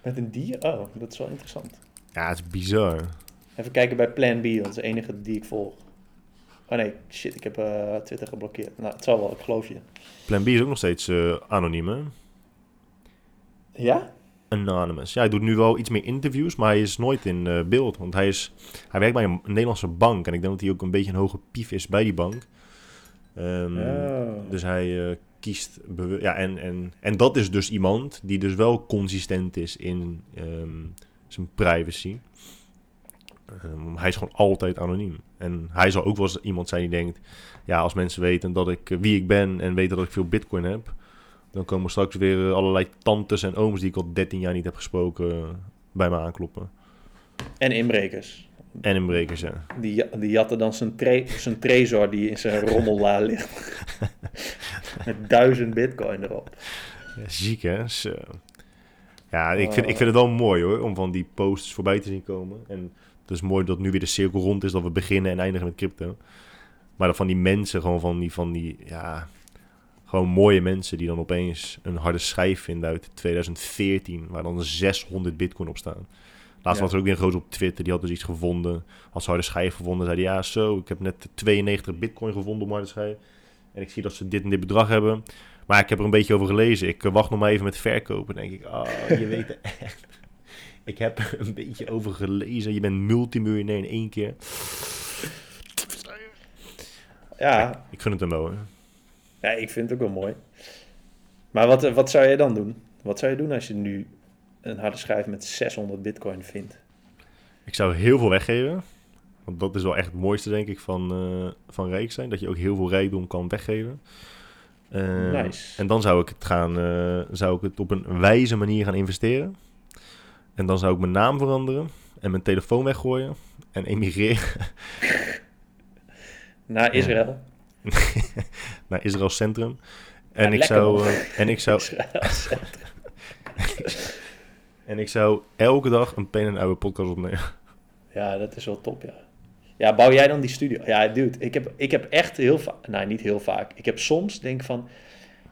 Met een dier? Oh, dat is wel interessant. Ja, het is bizar. Even kijken bij Plan B, dat is de enige die ik volg. Oh nee, shit, ik heb eh, Twitter geblokkeerd. Nou, het zal wel, ik geloof je. Plan B is ook nog steeds eh anoniem, hè? Ja? Anonymous. Ja, hij doet nu wel iets meer interviews, maar hij is nooit in eh, beeld. Want hij, is, hij werkt bij een Nederlandse bank. En ik denk dat hij ook een beetje een hoge pief is bij die bank. Oh. Dus hij kiest... Ja, en, en, en dat is dus iemand die dus wel consistent is in ehm, zijn privacy. Ehm, hij is gewoon altijd anoniem. En hij zal ook wel eens iemand zijn die denkt... Ja, als mensen weten dat ik, eh, wie ik ben en weten dat ik veel bitcoin heb... dan komen straks weer eh, allerlei tantes en ooms die ik al 13 jaar niet heb gesproken... eh, bij me aankloppen. En inbrekers. En inbrekers, ja. Die, die jatten dan zijn, tre zijn trezor die in zijn rommella ligt. Met duizend bitcoin erop. Ja, ziek, hè? Ja, ik vind, ik vind het wel mooi hoor, om van die posts voorbij te zien komen. En het is mooi dat nu weer de cirkel rond is, dat we beginnen en eindigen met crypto. Maar dat van die mensen, gewoon van die, van die, ja, gewoon mooie mensen die dan opeens een harde schijf vinden uit 2014, waar dan 600 bitcoin op staan. Laatst Ja. was er ook weer een gozer op Twitter, die had dus iets gevonden. Als harde schijf gevonden, zei hij, ja zo, ik heb net 92 bitcoin gevonden op mijn harde schijf. En ik zie dat ze dit en dit bedrag hebben. Maar ik heb er een beetje over gelezen. Ik eh, wacht nog maar even met verkopen. Dan denk ik, oh, je weet het echt. Ik heb er een beetje over gelezen. Je bent multimiljonair in één keer. Ja, Ik gun het hem wel. Hè. ja, ik vind het ook wel mooi. Maar wat, eh, wat zou je dan doen? Wat zou je doen als je nu een harde schijf met 600 bitcoin vindt? Ik zou heel veel weggeven. Want dat is wel echt het mooiste, denk ik, van, eh, van rijk zijn. Dat je ook heel veel rijkdom kan weggeven. Eh, Nice. En dan zou ik het gaan, eh, zou ik het op een wijze manier gaan investeren. En dan zou ik mijn naam veranderen en mijn telefoon weggooien en emigreren Naar Israël. naar Israël Centrum. En, Ja, ik zou, en, ik zou, en ik zou elke dag een pen en oude podcast opnemen. Ja, dat is wel top, ja. Ja, bouw jij dan die studio? Ja, dude, ik heb, ik heb echt heel vaak... Nou, niet heel vaak. Ik heb soms denk van...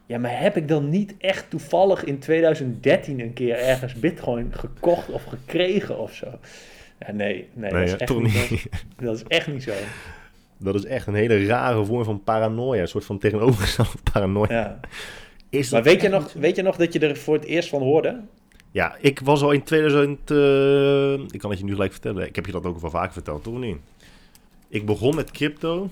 Ja, maar heb ik dan niet echt toevallig in 2013 een keer ergens bitcoin gekocht of gekregen of zo? Ja, nee, nee, dat, is echt toch niet, dat is echt niet zo. Dat is echt een hele rare vorm van paranoia. Een soort van tegenovergestelde paranoia. Ja. Is Maar weet je, nog, weet je nog dat je er voor het eerst van hoorde? Ja, ik was al in 2000... eh, ik kan het je nu gelijk vertellen. Ik heb je dat ook wel vaak verteld, toch niet? Ik begon met crypto.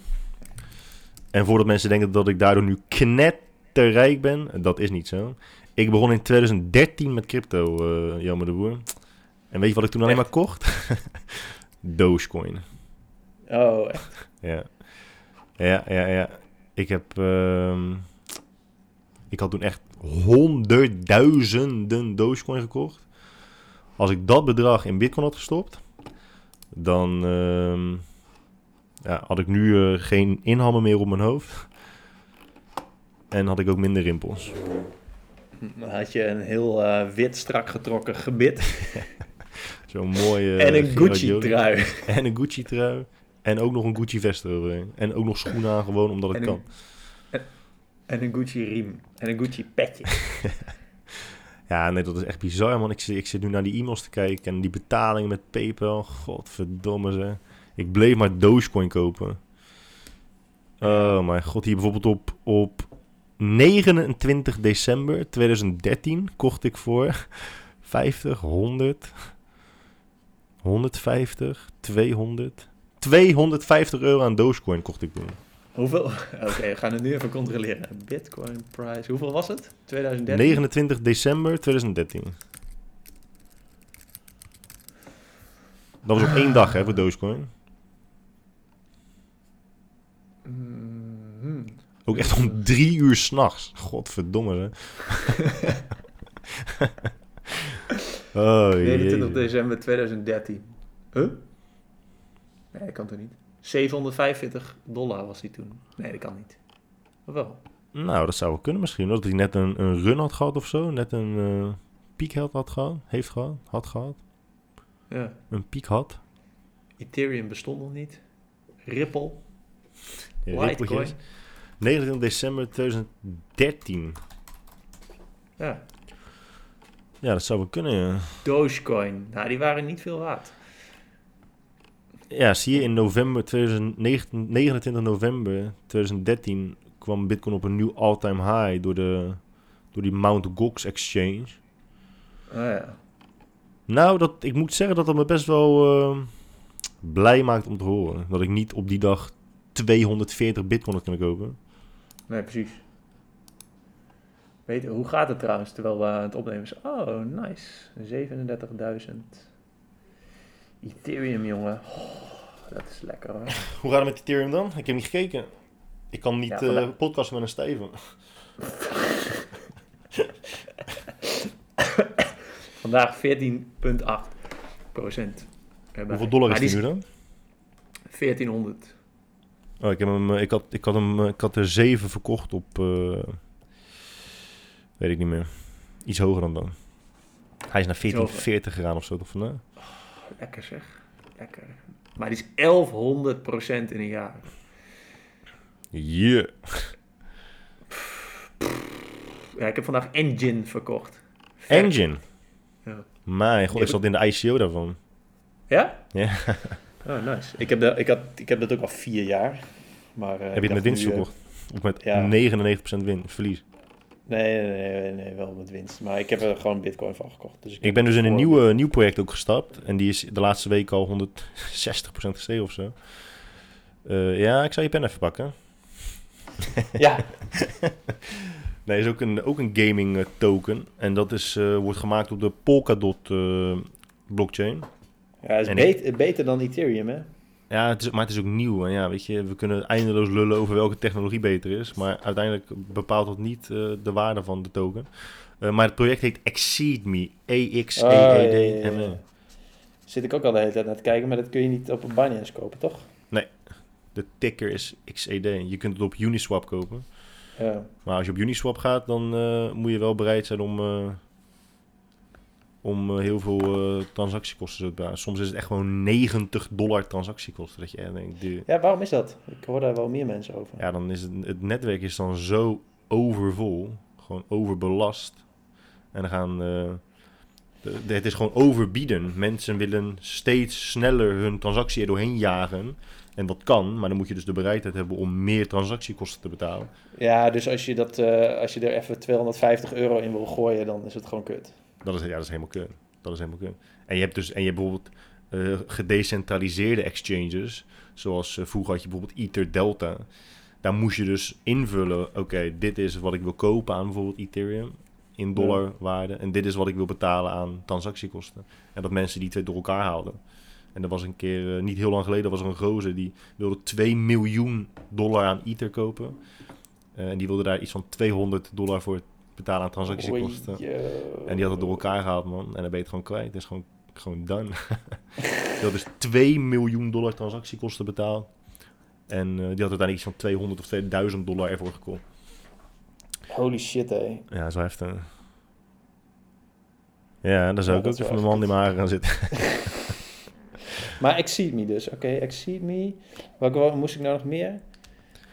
En voordat mensen denken dat ik daardoor nu knetterrijk ben, dat is niet zo. Ik begon in 2013 met crypto, eh Jammer de Boer. En weet je wat ik toen alleen Echt? maar kocht? Dogecoin. Oh, echt? Ja. Ja, ja, ja. Ik heb... ehm, ik had toen echt honderdduizenden Dogecoin gekocht. Als ik dat bedrag in Bitcoin had gestopt, dan ehm, ja, had ik nu eh, geen inhammen meer op mijn hoofd. En had ik ook minder rimpels. Dan had je een heel eh, wit, strak getrokken gebit Zo'n mooie... en een. Gucci-trui. En een Gucci-trui. En ook nog een Gucci-vest eroverheen. En ook nog schoenen aan, gewoon omdat het En kan. een- En een Gucci-riem. En een Gucci-petje. Ja, nee, dat is echt bizar, man. Ik zit, ik zit nu naar die e-mails te kijken en die betaling met PayPal. Godverdomme ze. Ik bleef maar Dogecoin kopen. Oh mijn god, hier bijvoorbeeld op, op 29 december 2013 kocht ik voor 50, 100, 150, 200, 250 euro aan Dogecoin kocht ik toen. Hoeveel? Oké, we gaan het nu even controleren. Bitcoin price. Hoeveel was het? 2013? 29 december 2013. Dat was op één dag, hè, voor Dogecoin. Ook echt om drie uur s'nachts. Godverdomme, hè. oh, 29 jee. december 2013. Huh? Nee, dat kan toch niet? 745 dollar was die toen. Nee, dat kan niet. Of wel? Nou, dat zou wel kunnen misschien. Dat hij net een, een run had gehad of zo. Net een eh piek had, had gehad. Heeft gehad. Had gehad. Ja. Een piek had. Ethereum bestond nog niet. Ripple. Ja, Litecoin. Rippeltjes. 29 december 2013. Ja. Ja, dat zou wel kunnen, ja. Dogecoin. Nou, die waren niet veel waard. Ja, zie je in november 2019, 29 november 2013 kwam Bitcoin op een nieuw all-time high door, de, door die Mt. Gox exchange. Oh ja. Nou, dat, ik moet zeggen dat dat me best wel eh, blij maakt om te horen. Dat ik niet op die dag 240 Bitcoin had kunnen kopen. Nee, precies. Weet, hoe gaat het trouwens terwijl we aan het opnemen zijn? Oh, nice. 37.000. Ethereum, jongen. Oh, dat is lekker hoor. Hoe gaat het met Ethereum dan? Ik heb niet gekeken. Ik kan niet Ja, eh podcasten met een Steven. Vandaag 14,8 procent. Hoeveel dollar is die nu dan? 1400. Oh, ik, heb hem, eh, ik, had, ik, had hem, eh, ik had er 7 verkocht op... eh, weet ik niet meer. Iets hoger dan dan. Hij is naar 1440 gegaan of zo, toch vandaag? Lekker zeg. Lekker. Maar die is 1100 procent in een jaar. Yeah. Ja, ik heb vandaag Engine verkocht. Ver- Engine. Ja. Mijn god, ik zat in de ICO daarvan. Ja? Ja. Oh, nice. Ik heb, dat, ik, had, ik heb dat ook al vier jaar. Maar, eh, Heb ik je het met winst nu, eh? Of met ja. 99% win, verlies? Nee, nee, nee, nee, wel met winst. Maar ik heb er gewoon bitcoin van gekocht. Dus ik, Ik ben dus in een nieuwe, nieuw project ook gestapt. En die is de laatste week al 160% gestegen of zo. Eh, ja, ik zou je pen even pakken. Ja, Nee, is ook een, ook een gaming token. En dat is, eh, wordt gemaakt op de Polkadot eh, blockchain. Ja het is beter, beter dan Ethereum, hè? Ja, het is, maar het is ook nieuw. En ja, weet je, we kunnen eindeloos lullen over welke technologie beter is. Maar uiteindelijk bepaalt dat niet eh, de waarde van de token. Eh, maar het project heet Exceed Me. E Oh, ja, E-X-E-E-D-M-E. ja, ja. Zit ik ook al de hele tijd naar te kijken, maar dat kun je niet op een Binance kopen, toch? De ticker is XED. Je kunt het op Uniswap kopen. Ja. Maar als je op Uniswap gaat, dan eh, moet je wel bereid zijn om, om eh, heel veel eh, transactiekosten te betalen. Soms is het echt gewoon 90 dollar transactiekosten. Dat je echt denkt, ja, waarom is dat? Ik hoor daar wel meer mensen over. ja, dan is het, het netwerk is dan zo overvol, gewoon overbelast. En dan gaan, eh, de- de- het is gewoon overbieden. Mensen willen steeds sneller hun transactie er doorheen jagen. En dat kan, maar dan moet je dus de bereidheid hebben om meer transactiekosten te betalen. Ja, dus als je, dat, als je er even 250 euro in wil gooien, dan is het gewoon kut. Dat is, ja, dat is helemaal kut. Dat is helemaal kut. En je hebt dus en je hebt bijvoorbeeld eh, gedecentraliseerde exchanges, zoals eh, vroeger had je bijvoorbeeld Ether Delta. Daar moest je dus invullen, oké, dit is wat ik wil kopen aan bijvoorbeeld Ethereum in dollarwaarde en dit is wat ik wil betalen aan transactiekosten. En dat mensen die twee door elkaar haalden. En er was een keer, eh, niet heel lang geleden, was er een gozer die wilde 2 miljoen dollar aan Ether kopen. En die wilde daar iets van 200 dollar voor betalen aan transactiekosten. Oei. En die had het door elkaar gehaald, man. En dan ben je het gewoon kwijt. Het is gewoon, gewoon done. die had dus 2 miljoen dollar transactiekosten betaald. En eh, die had uiteindelijk iets van 200 of 2000 dollar ervoor gekocht. Holy shit, hé. Ja, dat is wel heftig. Ja, daar zou Ja, ik ook wel mijn man in mijn haren gaan zitten. Maar Exceed Me dus. Oké, Exceed Me. Welke wel- moest ik nou nog meer?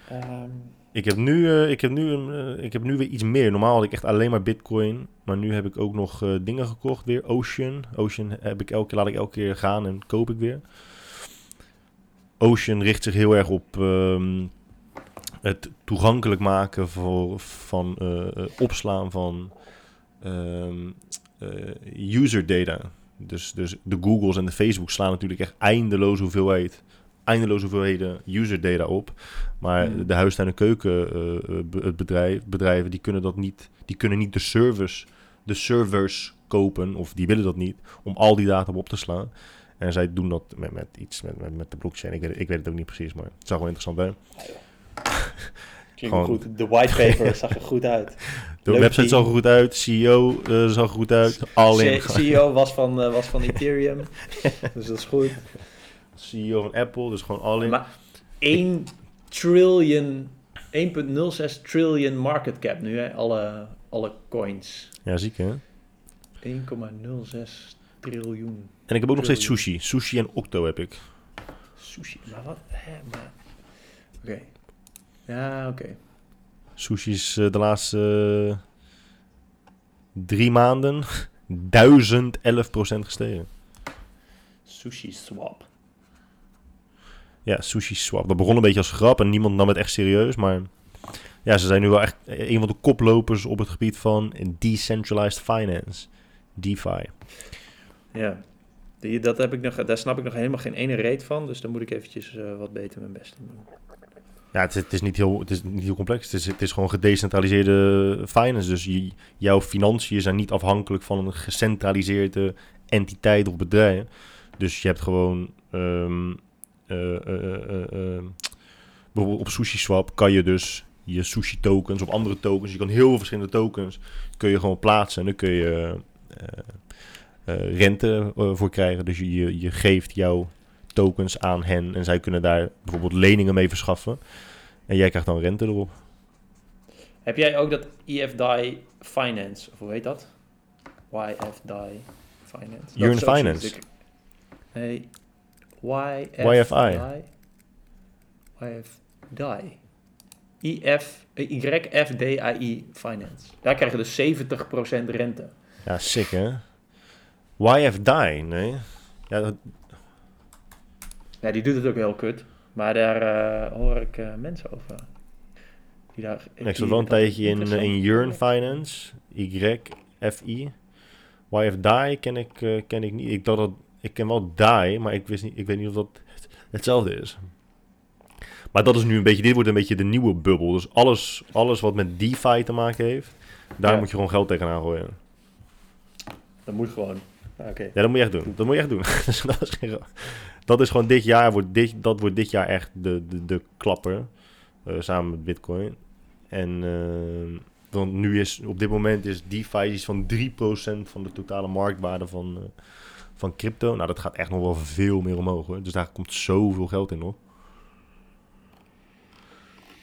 Ehm, Ik heb nu, eh, ik heb nu, eh, ik heb nu weer iets meer. Normaal had ik echt alleen maar Bitcoin. Maar nu heb ik ook nog eh, dingen gekocht weer. Ocean. Ocean heb ik elke, laat ik elke keer gaan en koop ik weer. Ocean richt zich heel erg op ehm, het toegankelijk maken voor, van opslaan van ehm, eh, user data. Dus, dus de Googles en de Facebook slaan natuurlijk echt eindeloos hoeveelheid, eindeloos hoeveelheden user data op. Maar Hmm. de huistuin- en keuken eh, eh, bedrijf, bedrijven die kunnen dat niet, die kunnen niet de servers, de servers kopen, of die willen dat niet, om al die data op te slaan. En zij doen dat met, met iets met, met, met de blockchain. Ik weet, ik weet het ook niet precies, maar het zag wel interessant uit. Klinkt Gewoon- goed. De whitepaper zag er goed uit. De Leuk website team. zag er goed uit, CEO eh, zag er goed uit, al in. C- CEO was van, was van Ethereum. dus dat is goed. CEO van Apple, dus gewoon al in. Maar 1 trillion, 1,06 trillion market cap nu, hè? Alle, alle coins. Ja, ziek hè? 1,06 triljoen. En ik heb ook nog steeds sushi. Sushi en Octo heb ik. Sushi, maar wat? Hè, maar... Oké. Ja, oké. Sushi is eh, de laatste eh, drie maanden 1011% gestegen. Sushi swap. Ja, sushi swap. Dat begon een beetje als grap en niemand nam het echt serieus. Maar ja, ze zijn nu wel echt een van de koplopers op het gebied van decentralized finance. DeFi. Ja. Die, dat heb ik nog, daar snap ik nog helemaal geen ene reet van. Dus daar moet ik eventjes eh, wat beter mijn best doen. Ja, het is, het is, niet, heel, het is niet heel complex. Het is, het is gewoon gedecentraliseerde finance. Dus je, jouw financiën zijn niet afhankelijk van een gecentraliseerde entiteit of bedrijf. Dus je hebt gewoon... ehm, eh, eh, eh, eh, bijvoorbeeld op SushiSwap kan je dus je sushi tokens of andere tokens... Je kan heel veel verschillende tokens kun je gewoon plaatsen. En dan kun je eh, eh, rente eh, voor krijgen. Dus je, je, geeft jouw tokens aan hen en zij kunnen daar bijvoorbeeld leningen mee verschaffen. En jij krijgt dan rente erop. Heb jij ook dat EFDI Finance, of hoe heet dat? YFDI Finance. Is ook Finance. Nee. YFI. YFDI. IF, YFDI Finance. Daar krijg je dus 70% rente. Ja, sick hè? YFDI, nee. Ja, dat, Ja, die doet het ook heel kut. Maar daar eh, hoor ik eh, mensen over. Die daar, nee, ik zat wel een tijdje in, in Yearn Finance. YFI. YFDI ken ik, eh, ken ik niet. Ik, dacht dat, ik ken wel DAI, maar ik, wist niet, ik weet niet of dat het- hetzelfde is. Maar dat is nu een beetje, dit wordt een beetje de nieuwe bubbel. Dus alles, alles wat met DeFi te maken heeft, daar Ja. moet je gewoon geld tegenaan gooien. Dat moet gewoon. Ah, Oké. Ja, dat moet je echt doen. Dat moet je echt doen. Dat, is geen dat is gewoon dit jaar, wordt dit, dat wordt dit jaar echt de, de, de klapper. eh, samen met Bitcoin. En eh, want nu is, op dit moment is DeFi iets van 3% van de totale marktwaarde van, eh, van crypto. Nou, dat gaat echt nog wel veel meer omhoog hoor. Dus daar komt zoveel geld in nog.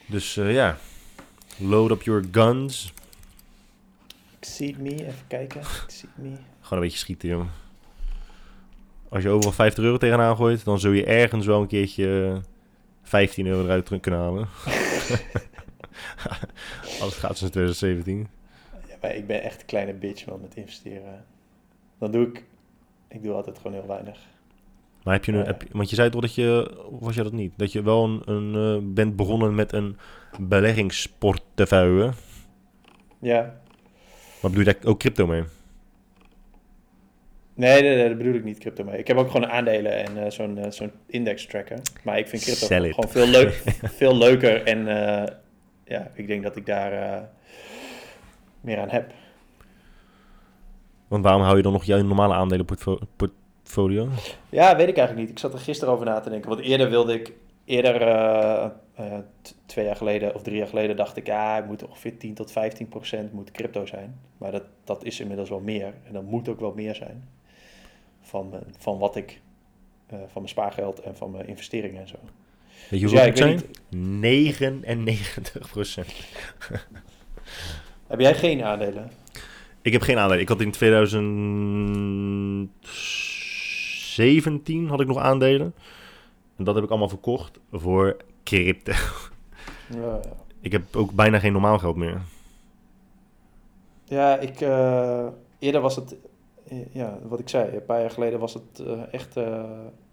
Dus eh, ja, load up your guns. Exceed me, even kijken. Exceed me. Gewoon een beetje schieten, joh. Als je overal 50 euro tegenaan gooit, dan zul je ergens wel een keertje eh, 15 euro eruit kunnen halen. Alles gaat sinds 2017. Ja, maar ik ben echt een kleine bitch man met investeren. Dan doe ik, ik doe altijd gewoon heel weinig. Maar heb je, Ja. heb je- want je zei toch dat je, of was je dat niet? Dat je wel een, een eh, bent begonnen met een beleggingsportefeuille. Ja. Maar bedoel je daar ook crypto mee? Nee, nee, nee, dat bedoel ik niet crypto mee. Ik heb ook gewoon aandelen en eh, zo'n eh, zo'n index tracker. Maar ik vind crypto Sell gewoon, it. veel, leuk, veel leuker. En eh, ja, ik denk dat ik daar eh, meer aan heb. Want waarom hou je dan nog jouw normale aandelenportfolio? Ja, weet ik eigenlijk niet. Ik zat er gisteren over na te denken. Want eerder wilde ik, eerder eh, eh, twee jaar geleden of drie jaar geleden dacht ik, ja, het moet ongeveer 10 tot 15 procent moet crypto zijn. Maar dat, dat is inmiddels wel meer. En dat moet ook wel meer zijn van, van wat ik, eh, van mijn spaargeld en van mijn investeringen en zo. Weet je Dus hoeveel ja, het ik zijn? weet niet. 99% Heb jij geen aandelen? Ik heb geen aandelen. Ik had in 2017 had ik nog aandelen. En dat heb ik allemaal verkocht voor crypto. Ja, ik heb ook bijna geen normaal geld meer. Ja, ik, eh, eerder was het, eh, ja, wat ik zei, een paar jaar geleden was het eh, echt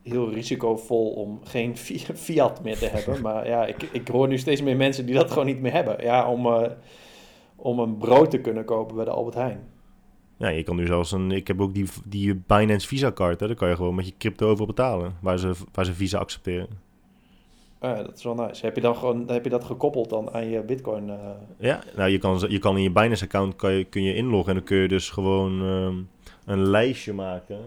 heel risicovol om geen fi- Fiat meer te hebben. Maar ja, ik, ik hoor nu steeds meer mensen die dat gewoon niet meer hebben. Ja, om, om een brood te kunnen kopen bij de Albert Heijn. Ja, je kan nu zelfs een... Ik heb ook die, die Binance Visa-kaart, hè. Daar kan je gewoon met je crypto over betalen. Waar ze, waar ze Visa accepteren. Ah, ja, dat is wel nice. Heb je dan gewoon, heb je dat gekoppeld dan aan je bitcoin? eh? Ja, nou, je kan, je kan in je Binance-account kan je, kun je inloggen. En dan kun je dus gewoon ehm, een lijstje maken...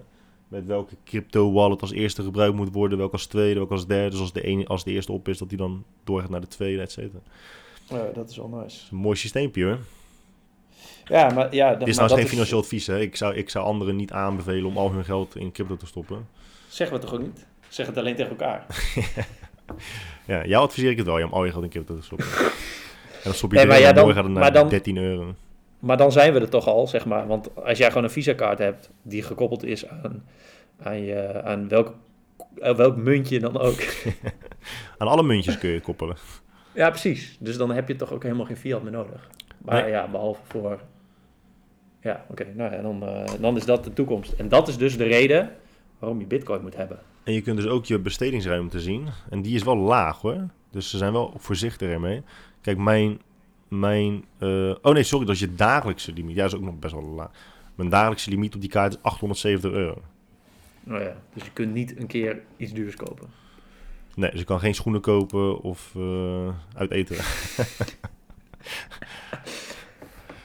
met welke crypto-wallet als eerste gebruikt moet worden... welke als tweede, welke als derde. Dus als de, ene, als de eerste op is, dat die dan doorgaat naar de tweede, et cetera. Dat is wel nice. is een mooi systeempje, hoor. Ja, maar ja, Dit is dat geen financieel advies, hè. Ik zou, ik zou anderen niet aanbevelen om al hun geld in crypto te stoppen. Zeggen we toch ook niet? Zeg het alleen tegen elkaar. Ja, jou adviseer ik het wel, om al je geld in crypto te stoppen. en dan stop je Nee, maar ja, dan- morgen gaat het naar maar dan- 13 euro. Maar dan zijn we er toch al, zeg maar. Want als jij gewoon een Visa-kaart hebt die gekoppeld is aan, aan, je, aan welk, aan welk muntje dan ook. Aan alle muntjes kun je koppelen. Ja, precies. Dus dan heb je toch ook helemaal geen fiat meer nodig. Maar Nee. ja, behalve voor... Ja, oké. nou ja, dan, eh, dan is dat de toekomst. En dat is dus de reden waarom je bitcoin moet hebben. En je kunt dus ook je bestedingsruimte zien. En die is wel laag hoor. Dus ze zijn wel voorzichtig ermee. Kijk, mijn... mijn eh, oh nee, sorry, dat is je dagelijkse limiet. Ja, dat is ook nog best wel laag. Mijn dagelijkse limiet op die kaart is 870 euro. Nou ja, dus je kunt niet een keer iets duurs kopen. Nee, dus ik kan geen schoenen kopen of eh, uit eten.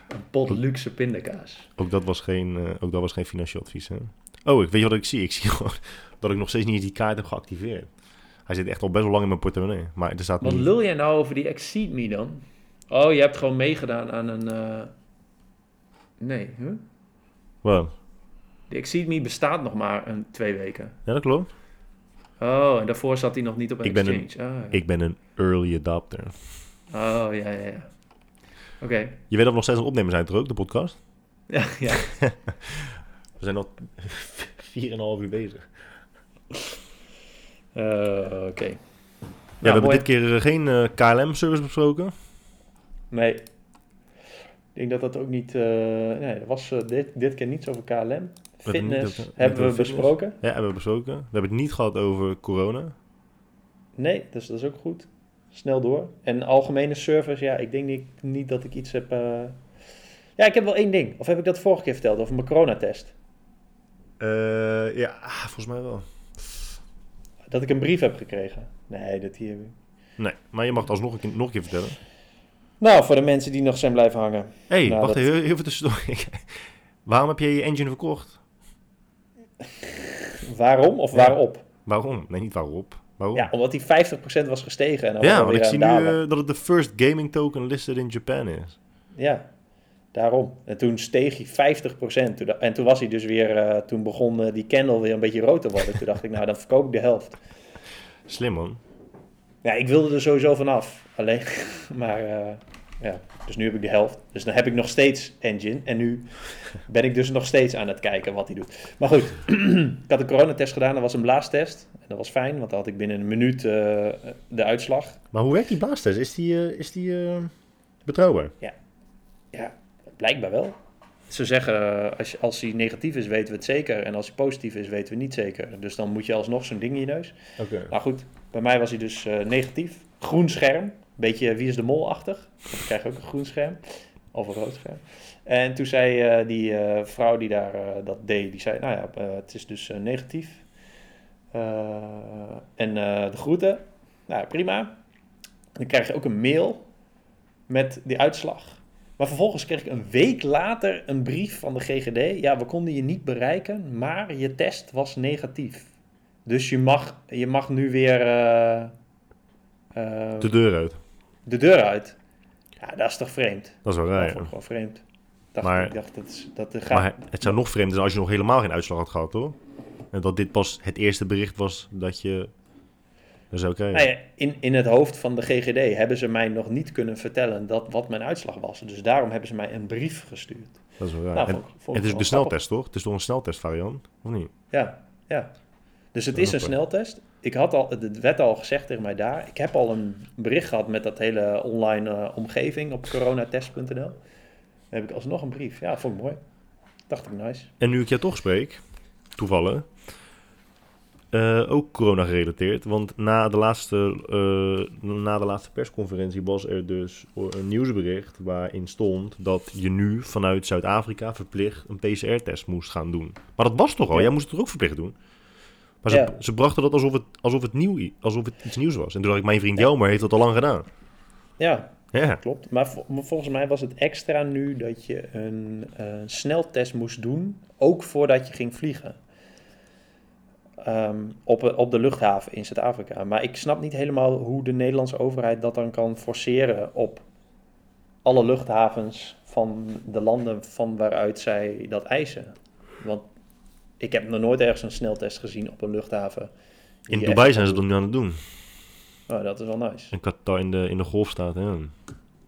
Een pot luxe pindakaas. Ook dat was geen, eh, ook dat was geen financieel advies. Hè? Oh, ik weet je wat ik zie? Ik zie gewoon dat ik nog steeds niet die kaart heb geactiveerd. Hij zit echt al best wel lang in mijn portemonnee. Maar er staat Wat niet... lul jij nou over die Exceed Me dan? Oh, je hebt gewoon meegedaan aan een... eh, Nee, huh? Wow. De Exceed Me bestaat nog maar een, twee weken. Ja, dat klopt. Oh, en daarvoor zat hij nog niet op een Ik ben een- exchange. Ja. Ik ben een early adopter. Oh, ja, ja, ja. Oké. Je weet dat we nog steeds aan het opnemen zijn, toch ook, de podcast? Ja, ja. We zijn al 4,5 uur bezig. Eh, Oké. Ja, Nou, we hebben mooi. dit keer eh, geen eh, KLM-service besproken. Nee. Ik denk dat dat ook niet... eh, nee, er was dit, dit keer niets over KLM. Fitness hebben we fitness. besproken. Ja, hebben we besproken. We hebben het niet gehad over corona. Nee, dus dat is ook goed. Snel door. En algemene service, ja, ik denk niet, niet dat ik iets heb... eh, Ja, ik heb wel één ding. Of heb ik dat vorige keer verteld over mijn coronatest? Eh, ja, ah, volgens mij wel. Dat ik een brief heb gekregen. Nee, dat hier... Nee, maar je mag het alsnog een, keer- nog een keer vertellen. Nou, voor de mensen die nog zijn blijven hangen. Hé, hey, Nou, wacht dat- even, heel even tussendoor. Waarom heb je je engine verkocht? Waarom of waarop? Waarom? Nee, niet waarop. Waarom? Ja, omdat die 50% was gestegen. En Ja, want ik zie nu eh, dat het de first gaming token listed in Japan is. Ja, daarom. En toen steeg hij 50%. Toen, da- en toen was hij dus weer... eh, toen begon eh, die candle weer een beetje rood te worden. toen dacht ik, nou, dan verkoop ik de helft. Slim man. Ja, ik wilde er sowieso vanaf. Alleen, maar ja, dus nu heb ik de helft. Dus dan heb ik nog steeds engine. En nu ben ik dus nog steeds aan het kijken wat hij doet. Maar goed, ik had een coronatest gedaan. Dat was een blaastest. En dat was fijn, want dan had ik binnen een minuut eh, de uitslag. Maar hoe werkt die blaastest? Is die, eh, is die eh, betrouwbaar? Ja, blijkbaar wel. Ze zeggen, als, je- als hij negatief is, weten we het zeker. En als hij positief is, weten we niet zeker. Dus dan moet je alsnog zo'n ding in je neus. Oké. Nou goed, bij mij was hij dus negatief. Groen scherm. Beetje wie is de mol-achtig. Dan krijg ook een groen scherm. Of een rood scherm. En toen zei eh, die eh, vrouw die daar eh, dat deed, die zei, nou ja, het is dus negatief. En de groeten. Nou, prima. Dan krijg je ook een mail met die uitslag. Maar vervolgens kreeg ik een week later een brief van de GGD. Ja, we konden je niet bereiken, maar je test was negatief. Dus je mag, je mag nu weer De deur uit. De deur uit. Ja, dat is toch vreemd? Dat is wel Dat raar. vond ik gewoon vreemd. Dacht, Maar- ik dacht, dat, is, dat gaat... Maar het zou nog vreemder zijn als je nog helemaal geen uitslag had gehad, hoor. En dat dit pas het eerste bericht was dat je er zou krijgen. Nou ja, in, in het hoofd van de GGD hebben ze mij nog niet kunnen vertellen dat, wat mijn uitslag was. Dus daarom hebben ze mij een brief gestuurd. Dat is wel raar. Nou, en, vond vond het is de grappig. sneltest, toch? Het is toch een sneltestvariant? Of niet? Ja, ja. Dus het Dat is een sneltest. Ik had al, het werd al gezegd tegen mij daar. Ik heb al een bericht gehad met dat hele online eh, omgeving op coronatest.nl. Dan heb ik alsnog een brief. Ja, vond ik mooi. Dacht ik nice. En nu ik jou toch spreek, toevallig, eh, ook corona gerelateerd. Want na de, laatste, eh, na de laatste persconferentie was er dus een nieuwsbericht waarin stond dat je nu vanuit Zuid-Afrika verplicht een PCR-test moest gaan doen. Maar dat was toch al? Ja. Jij moest het toch ook verplicht doen? Maar ze, Ja. ze brachten dat alsof het, alsof, het nieuw, alsof het iets nieuws was. En toen dacht ik, mijn vriend Jelmer heeft dat al lang gedaan. Ja, Ja, klopt. Maar, vol- maar volgens mij was het extra nu dat je een eh, sneltest moest doen, ook voordat je ging vliegen. Ehm, op, op de luchthaven in Zuid-Afrika. Maar ik snap niet helemaal hoe de Nederlandse overheid dat dan kan forceren op alle luchthavens van de landen van waaruit zij dat eisen. Want ik heb nog nooit ergens een sneltest gezien op een luchthaven. in Dubai echt zijn ze dat nu aan het doen. Oh, dat is wel nice. En Qatar in de, in de golfstaat. Ja.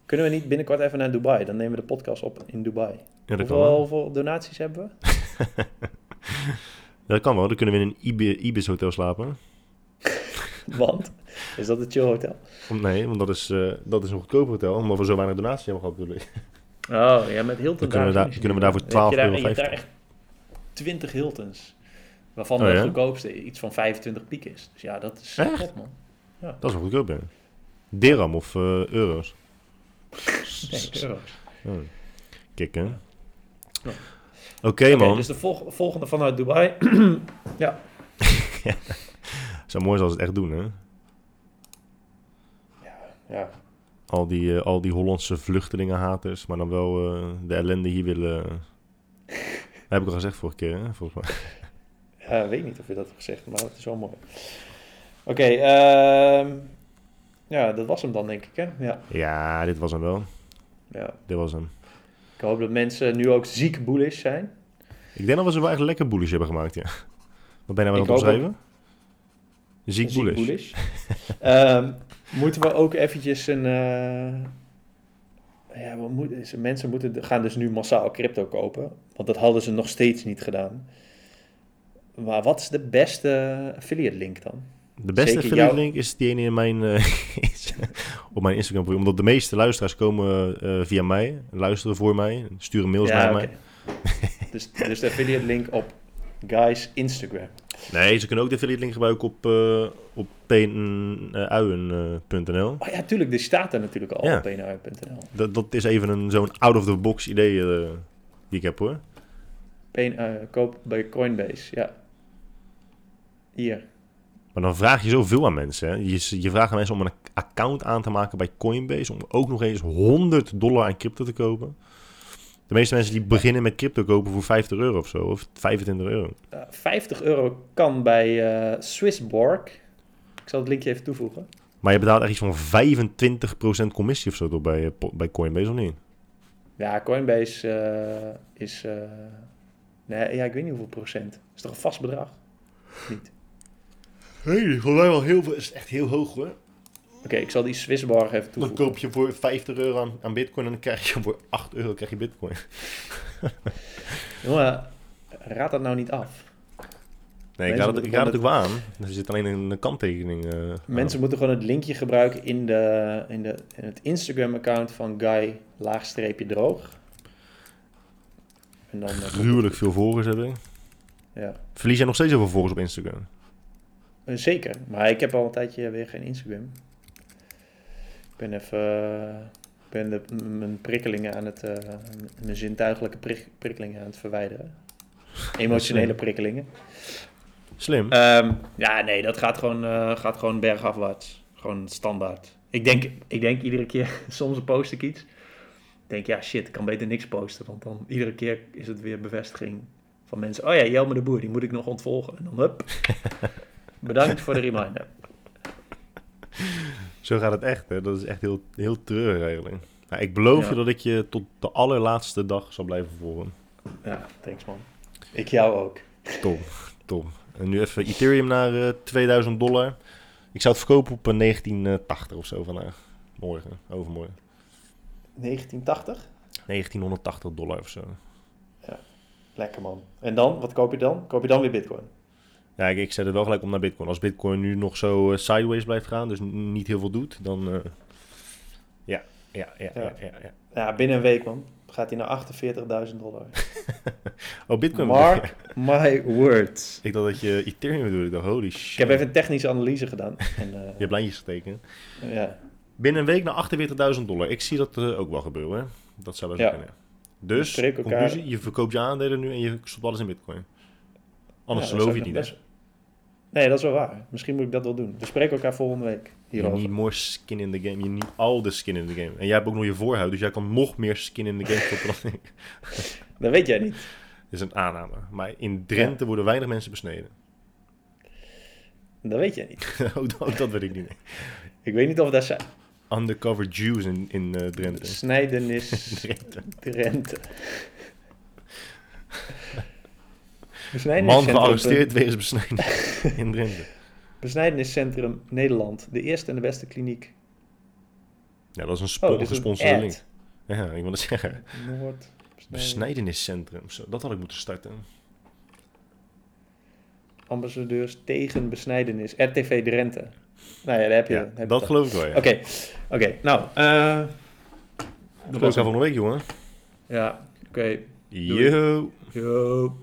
Kunnen we niet binnenkort even naar Dubai? Dan nemen we de podcast op in Dubai. Ja, dat hoeveel, wel. hoeveel donaties hebben we? Dat kan wel. Dan kunnen we in een Ibi- Ibis hotel slapen. Want, is dat het chill hotel? Nee, want dat is, eh, dat is een goedkoop hotel. Omdat we zo weinig donaties hebben gehad natuurlijk. Oh, ja, met Hilton. Dan kunnen we daar- kunnen we daar voor Dan heb je daar- 12,50 Je hebt daar 20 Hiltons. Waarvan Oh, de ja? goedkoopste iets van 25 piek is. Dus ja, dat is Echt? top, man. Dat is wel goedkoop, hè? Dirham of eh, euro's? Nee, euro's. Oh. Kijk, hè? Ja. Oké, man. dus de volg- volgende vanuit Dubai. Zou mooi zijn als het echt doen, hè? ja, Al die, eh, al die Hollandse vluchtelingenhaters, maar dan wel eh, de ellende hier willen... Heb ik al gezegd vorige keer, hè? Volgens mij. Ja, weet niet of je dat hebt gezegd, maar het is wel mooi. Oké, ehm, ja, dat was hem dan, denk ik, hè? Ja, Ja, dit was hem wel. ja. Dit was hem. Ik hoop dat mensen nu ook ziek bullish zijn. Ik denk dat we ze wel echt lekker bullish hebben gemaakt, ja. Wat ben je nou aan het opschrijven? Ziek bullish. bullish. Ehm, moeten we ook eventjes een... eh, ja, we moeten, mensen moeten, gaan dus nu massaal crypto kopen. Want dat hadden ze nog steeds niet gedaan. Maar wat is de beste affiliate link dan? De beste Zeker affiliate jou- link is die ene in mijn, eh, is, op mijn Instagram profiel. Omdat de meeste luisteraars komen eh, via mij, luisteren voor mij, sturen mails naar oké. mij. dus, dus de affiliate link op Guys Instagram. Nee, ze kunnen ook de affiliate link gebruiken op, eh op. Oh ja, tuurlijk. Die staat er natuurlijk al Ja. op pnr.nl. Dat, dat is even een zo'n out-of-the-box idee eh, die ik heb hoor. Eh, koop bij Coinbase, ja. Hier. Maar dan vraag je zoveel aan mensen. Hè. Je, je vraagt aan mensen om een account aan te maken bij Coinbase. Om ook nog eens 100 dollar aan crypto te kopen. De meeste mensen die beginnen met crypto kopen voor 50 euro of zo. Of 25 euro. Eh, 50 euro kan bij eh Swissborg. Ik zal het linkje even toevoegen. Maar je betaalt echt iets van 25% commissie of zo door bij, eh, bij Coinbase of niet? Ja, Coinbase eh, is... eh, nee, ja, ik weet niet hoeveel procent. Is toch een vast bedrag? Niet. Nee, volgens mij wel heel veel. is echt heel hoog hoor. Oké, ik zal die Swissborg even Dan toevoegen. koop je voor 50 euro aan, aan bitcoin en dan krijg je voor 8 euro krijg je bitcoin. Jongen, raad dat nou niet af. Nee, ik raad het, ik raad het ook aan. Er zit alleen een kanttekening. eh, Mensen aan. moeten gewoon het linkje gebruiken in, de, in, de, in het Instagram-account van Guy laagstreepje droog. En dan... eh, gruwelijk veel volgers hebben. Ja. Verlies jij nog steeds heel veel volgers op Instagram? Eh, Zeker, maar ik heb al een tijdje weer geen Instagram. Ben even ben de, mijn prikkelingen aan het, m- mijn zintuigelijke prik- prikkelingen aan het verwijderen. Emotionele prikkelingen. Slim. Ehm, ja, nee, dat gaat gewoon, eh, gaat gewoon bergafwaarts. Gewoon standaard. Ik denk, ik denk iedere keer, soms post ik iets. Ik denk, ja shit, ik kan beter niks posten. Want dan iedere keer is het weer bevestiging van mensen. Oh ja, Jelme de Boer, die moet ik nog ontvolgen. En dan hup. Bedankt voor de reminder. Zo gaat het echt. Hè? Dat is echt heel, heel treurig eigenlijk. Nou, ik beloof Ja. je dat ik je tot de allerlaatste dag zal blijven volgen. Ja, thanks man. Ik jou ook. Top, top. En nu even Ethereum naar eh, 2000 dollar. Ik zou het verkopen op eh, 1980 of zo vandaag. Morgen, overmorgen. 1980? 1980 dollar of zo. Lekker man. En dan, wat koop je dan? Koop je dan weer bitcoin? Ja, ik, ik zet er wel gelijk om naar Bitcoin. Als Bitcoin nu nog zo eh, sideways blijft gaan, dus niet heel veel doet, dan... eh, ja, ja, ja, ja, Ja. binnen een week, man. Gaat hij naar 48.000 dollar. Oh, Bitcoin. Mark my words. Ik dacht dat je Ethereum bedoelde. Ik dacht, holy shit. Ik heb even een technische analyse gedaan. En, eh, Je hebt lijntjes getekend. ja. Binnen een week naar 48.000 dollar. Ik zie dat ook wel gebeuren. hè. Dat zou wel zo kunnen. Dus, conclusie, je verkoopt je aandelen nu en je stopt alles in bitcoin. Anders geloof je het niet, best-? Nee, dat is wel waar. Misschien moet ik dat wel doen. We spreken elkaar volgende week Je hierover. need more skin in the game. Je need all the skin in the game. En jij hebt ook nog je voorhuid, dus jij kan nog meer skin in the game stoppen dan ik. Dat weet jij niet. Dat is een aanname. Maar in Drenthe worden weinig mensen besneden. Dat weet jij niet. ook, dat, ook dat weet ik niet. Ik weet niet of dat zijn. Undercover Jews in, in eh, Drenthe. Snijdenis Drenthe. Drenthe. Man gearresteerd wegens besnijden in Drenthe. Besnijdeniscentrum Nederland. De eerste en de beste kliniek. Ja, dat is een Oh, spo- gesponsorde link. Ja, ik wil het zeggen. Noord. Besnijden- Besnijdeniscentrum. Zo, dat had ik moeten starten. Ambassadeurs tegen besnijdenis. RTV Drenthe. Nou ja, daar heb je. Ja, heb je dat geloof ik wel, ja. Oké, oké. Nou, eh dat was volgende week, jongen. Ja, oké. Yo. Yo.